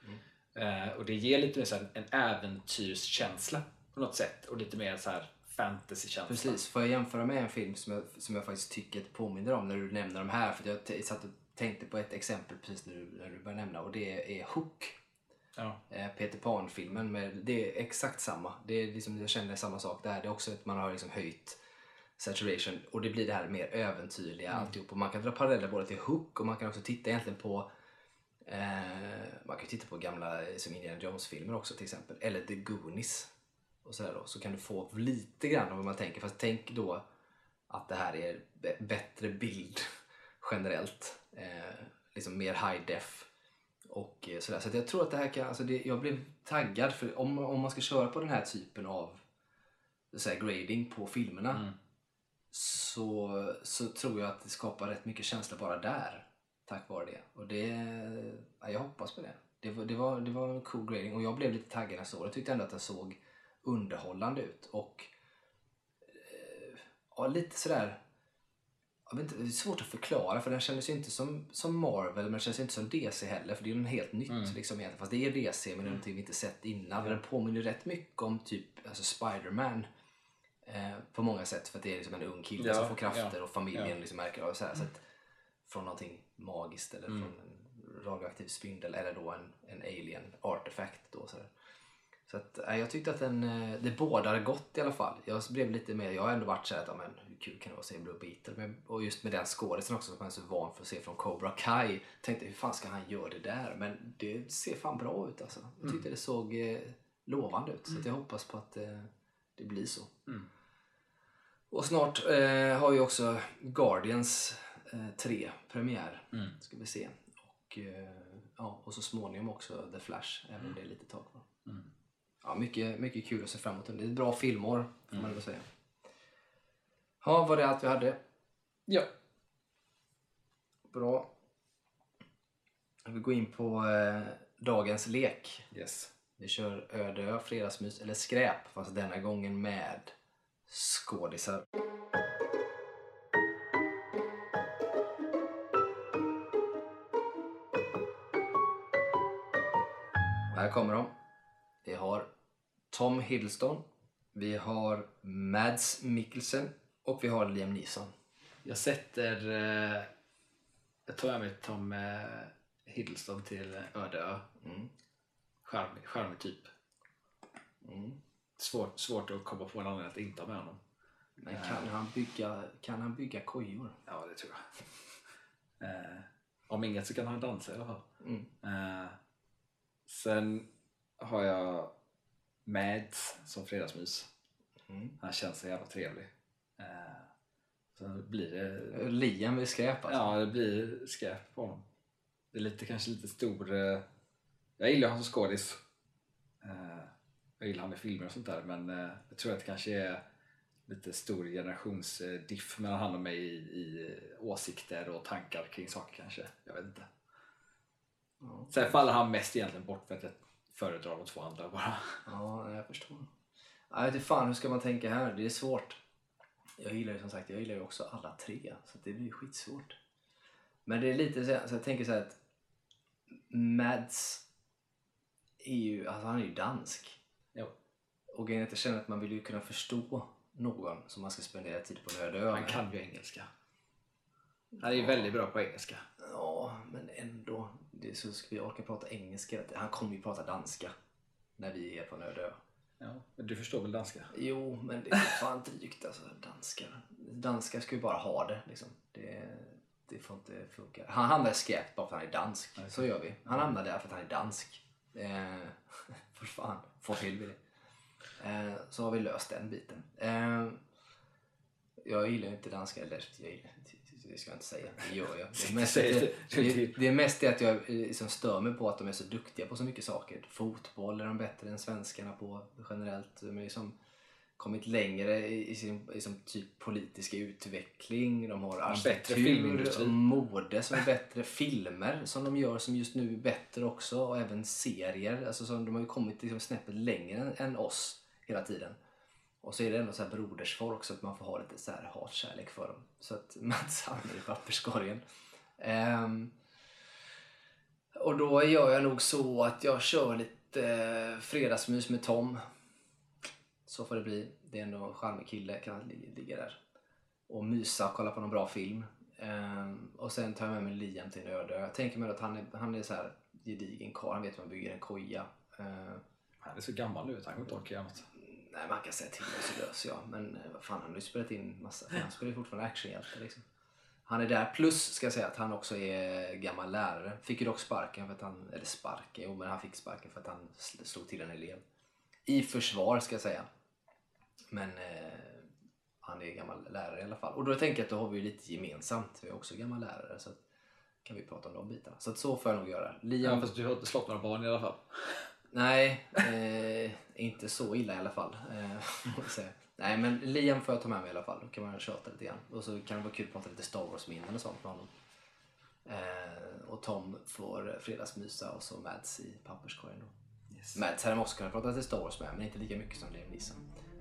Eh, och det ger lite mer så här en äventyrskänsla på något sätt och lite mer så här fantasy-känsla. Precis, får jag jämföra med en film som jag, som jag faktiskt tycker påminner om när du nämner de här? För jag satt och tänkte på ett exempel precis när du, när du började nämna och det är Hook. Ja. Eh, Peter Pan-filmen. med- Det är exakt samma. Det är liksom, jag känner samma sak där. Det är också att man har liksom höjt saturation och det blir det här mer äventyrliga Mm. alltihop. Och man kan dra paralleller både till Hook och man kan också titta egentligen på eh, man kan titta på gamla eh, som Indiana Jones-filmer också till exempel. Eller The Goonies. Och så, då, så kan du få lite grann av vad man tänker. Fast tänk då att det här är bättre bild generellt. Eh, liksom mer high def. Och eh, sådär. Så jag tror att det här kan, alltså det, jag blev taggad för om, om man ska köra på den här typen av så här, grading på filmerna Mm. så, så tror jag att det skapar rätt mycket känsla bara där. Tack vare det. Och det, ja, jag hoppas på det. Det var, det, var, det var en cool grading och jag blev lite taggad jag såg det. Jag tyckte ändå att den såg underhållande ut. Och eh, ja, lite sådär jag vet inte, det är svårt att förklara för den kändes ju inte som, som Marvel men den känns ju inte som DC heller för det är ju helt nytt Mm. liksom egentligen. Fast det är DC men det är någonting vi inte sett innan. Men den påminner ju rätt mycket om typ alltså Spider-Man eh, på många sätt för att det är liksom en ung kille Ja, som får krafter ja, och familjen ja. liksom märker av så här, så att, från någonting magiskt eller Mm. från en radioaktiv spindel eller då en, en alien artefakt då så, här. Så att, eh, jag tyckte att den, eh, det bådar gott i alla fall. Jag blev lite mer, jag har ändå varit såhär, ja, men hur kul kan det vara att se Blue Beetle? Men, och just med den skådisen också som man är så van för att se från Cobra Kai. Tänkte hur fan ska han göra det där? Men det ser fan bra ut alltså. Jag tyckte det såg eh, lovande ut. Så att jag hoppas på att eh, det blir så. Mm. Och snart eh, har ju också Guardians eh, 3 premiär. Mm. Ska vi se. Och, eh, ja, och så småningom också The Flash, även om det är lite tag kvar. Mm. Ja, mycket, mycket kul att se fram emot. Det är ett bra filmår, får man ändå säga. Ja, var det allt vi hade? Ja. Bra. Vi går in på eh, dagens lek. Yes. Vi kör öde fredagsmys, eller skräp, fast denna gången med skådisar. Och här kommer de. Vi har Tom Hiddleston, vi har Mads Mikkelsen och vi har Liam Neeson. Jag sätter... Eh, jag tar med Tom eh, Hiddleston till öde ö. Mm. Charmig, charmig typ. Mm. Svårt, svårt att komma på en anledning att inte ha med honom. Men kan han bygga, kan han bygga kojor? Ja, det tror jag. Eh, om inget så kan han dansa i alla fall. Mm. Eh, sen har jag Mads som fredagsmys. Mm. Han känns så jävla trevlig. Eh, så blir det... Liam är skräp alltså. Ja, det blir skräp på honom. Det är lite, kanske lite stor... Eh, jag gillar honom som skådis. Eh, jag gillar honom i filmer och sånt där men eh, jag tror att det kanske är lite stor generationsdiff mellan han och mig i, i åsikter och tankar kring saker kanske. Jag vet inte. Ja. Sen faller han mest egentligen bort för att jag föredrar de två andra bara. Ja, jag förstår. Jag vet inte fan, hur ska man tänka här? Det är svårt. Jag gillar ju som sagt, jag gillar ju också alla tre. Så det blir ju skitsvårt. Men det är lite så, så jag tänker så här att Mads är ju, alltså han är ju dansk. Jo. Och grejen är att jag känner att man vill ju kunna förstå någon som man ska spendera tid på en öde ö Han kan ju engelska. Han är ju väldigt bra på engelska. Ja, men ändå. Det så ska vi orka prata engelska. Han kommer ju prata danska när vi är på en öde. Ja, du förstår väl danska? Jo, men det är fan drygt alltså. Danskar. Danskar ska ju bara ha det liksom. Det, det får inte funka. Han hamnar i skräp bara för att han är dansk. Så gör vi. Han hamnar där för att han är dansk. Eh, för fan, få till vi det. Eh, så har vi löst den biten. Eh, jag gillar inte danska, eller jag gillar, det ska jag inte säga. Det gör jag. Det är mest, det, det. det, är mest det att jag eh, liksom stör mig på att de är så duktiga på så mycket saker. Fotboll är de bättre än svenskarna på generellt. De har liksom kommit längre i, sin i som typ politiska utveckling. De har arkitektur och mode som är bättre. Filmer som de gör som just nu är bättre också. Och även serier. Alltså, så de har ju kommit liksom snäppet längre än, än oss hela tiden. Och så är det ändå så här brodersfolk så att man får ha lite så här hatkärlek för dem. Så att Mats hamnar i papperskorgen. Ehm, och då gör jag nog så att jag kör lite eh, fredagsmys med Tom. Så får det bli. Det är ändå en charmig kille, kan li- ligga där. Och mysa och kolla på någon bra film. Ehm, och sen tar jag med mig Liam till en öde. Jag tänker mig att han är, han är så här gedigen karl. Han vet hur man bygger en koja. Ehm, Han är så gammal nu, han kommer inte orka göra något. Nej, man kan säga till mig så löser jag. Men eh, vad fan, han har ju spelat in massa. Han spelar ju fortfarande actionhjälte liksom. Han är där. Plus ska jag säga att han också är gammal lärare. Fick ju dock sparken för att han, eller sparken, jo men han fick sparken för att han sl- slog till en elev. I försvar ska jag säga. Men eh, han är gammal lärare i alla fall. Och då tänker jag att då har vi ju lite gemensamt. Vi är också gammal lärare så att, kan vi prata om de bitarna. Så att så får jag nog göra. Liam, Ja, fast du har inte slått några barn i alla fall. Nej, eh, inte så illa i alla fall. Eh. Nej, men Liam får jag ta med mig i alla fall. Då kan man köta lite grann. Och så kan det vara kul att prata lite Star Wars-minnen och sånt med honom. Eh, och Tom får fredagsmysa och så Mads i papperskorgen då. Yes. Mads hade man också kunnat prata lite Star Wars med, men inte lika mycket som Liam Neeson.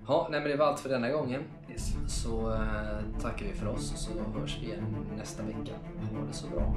Ja, nej men det var allt för denna gången. Yes. Så eh, tackar vi för oss så hörs vi igen nästa vecka. Ha det så bra.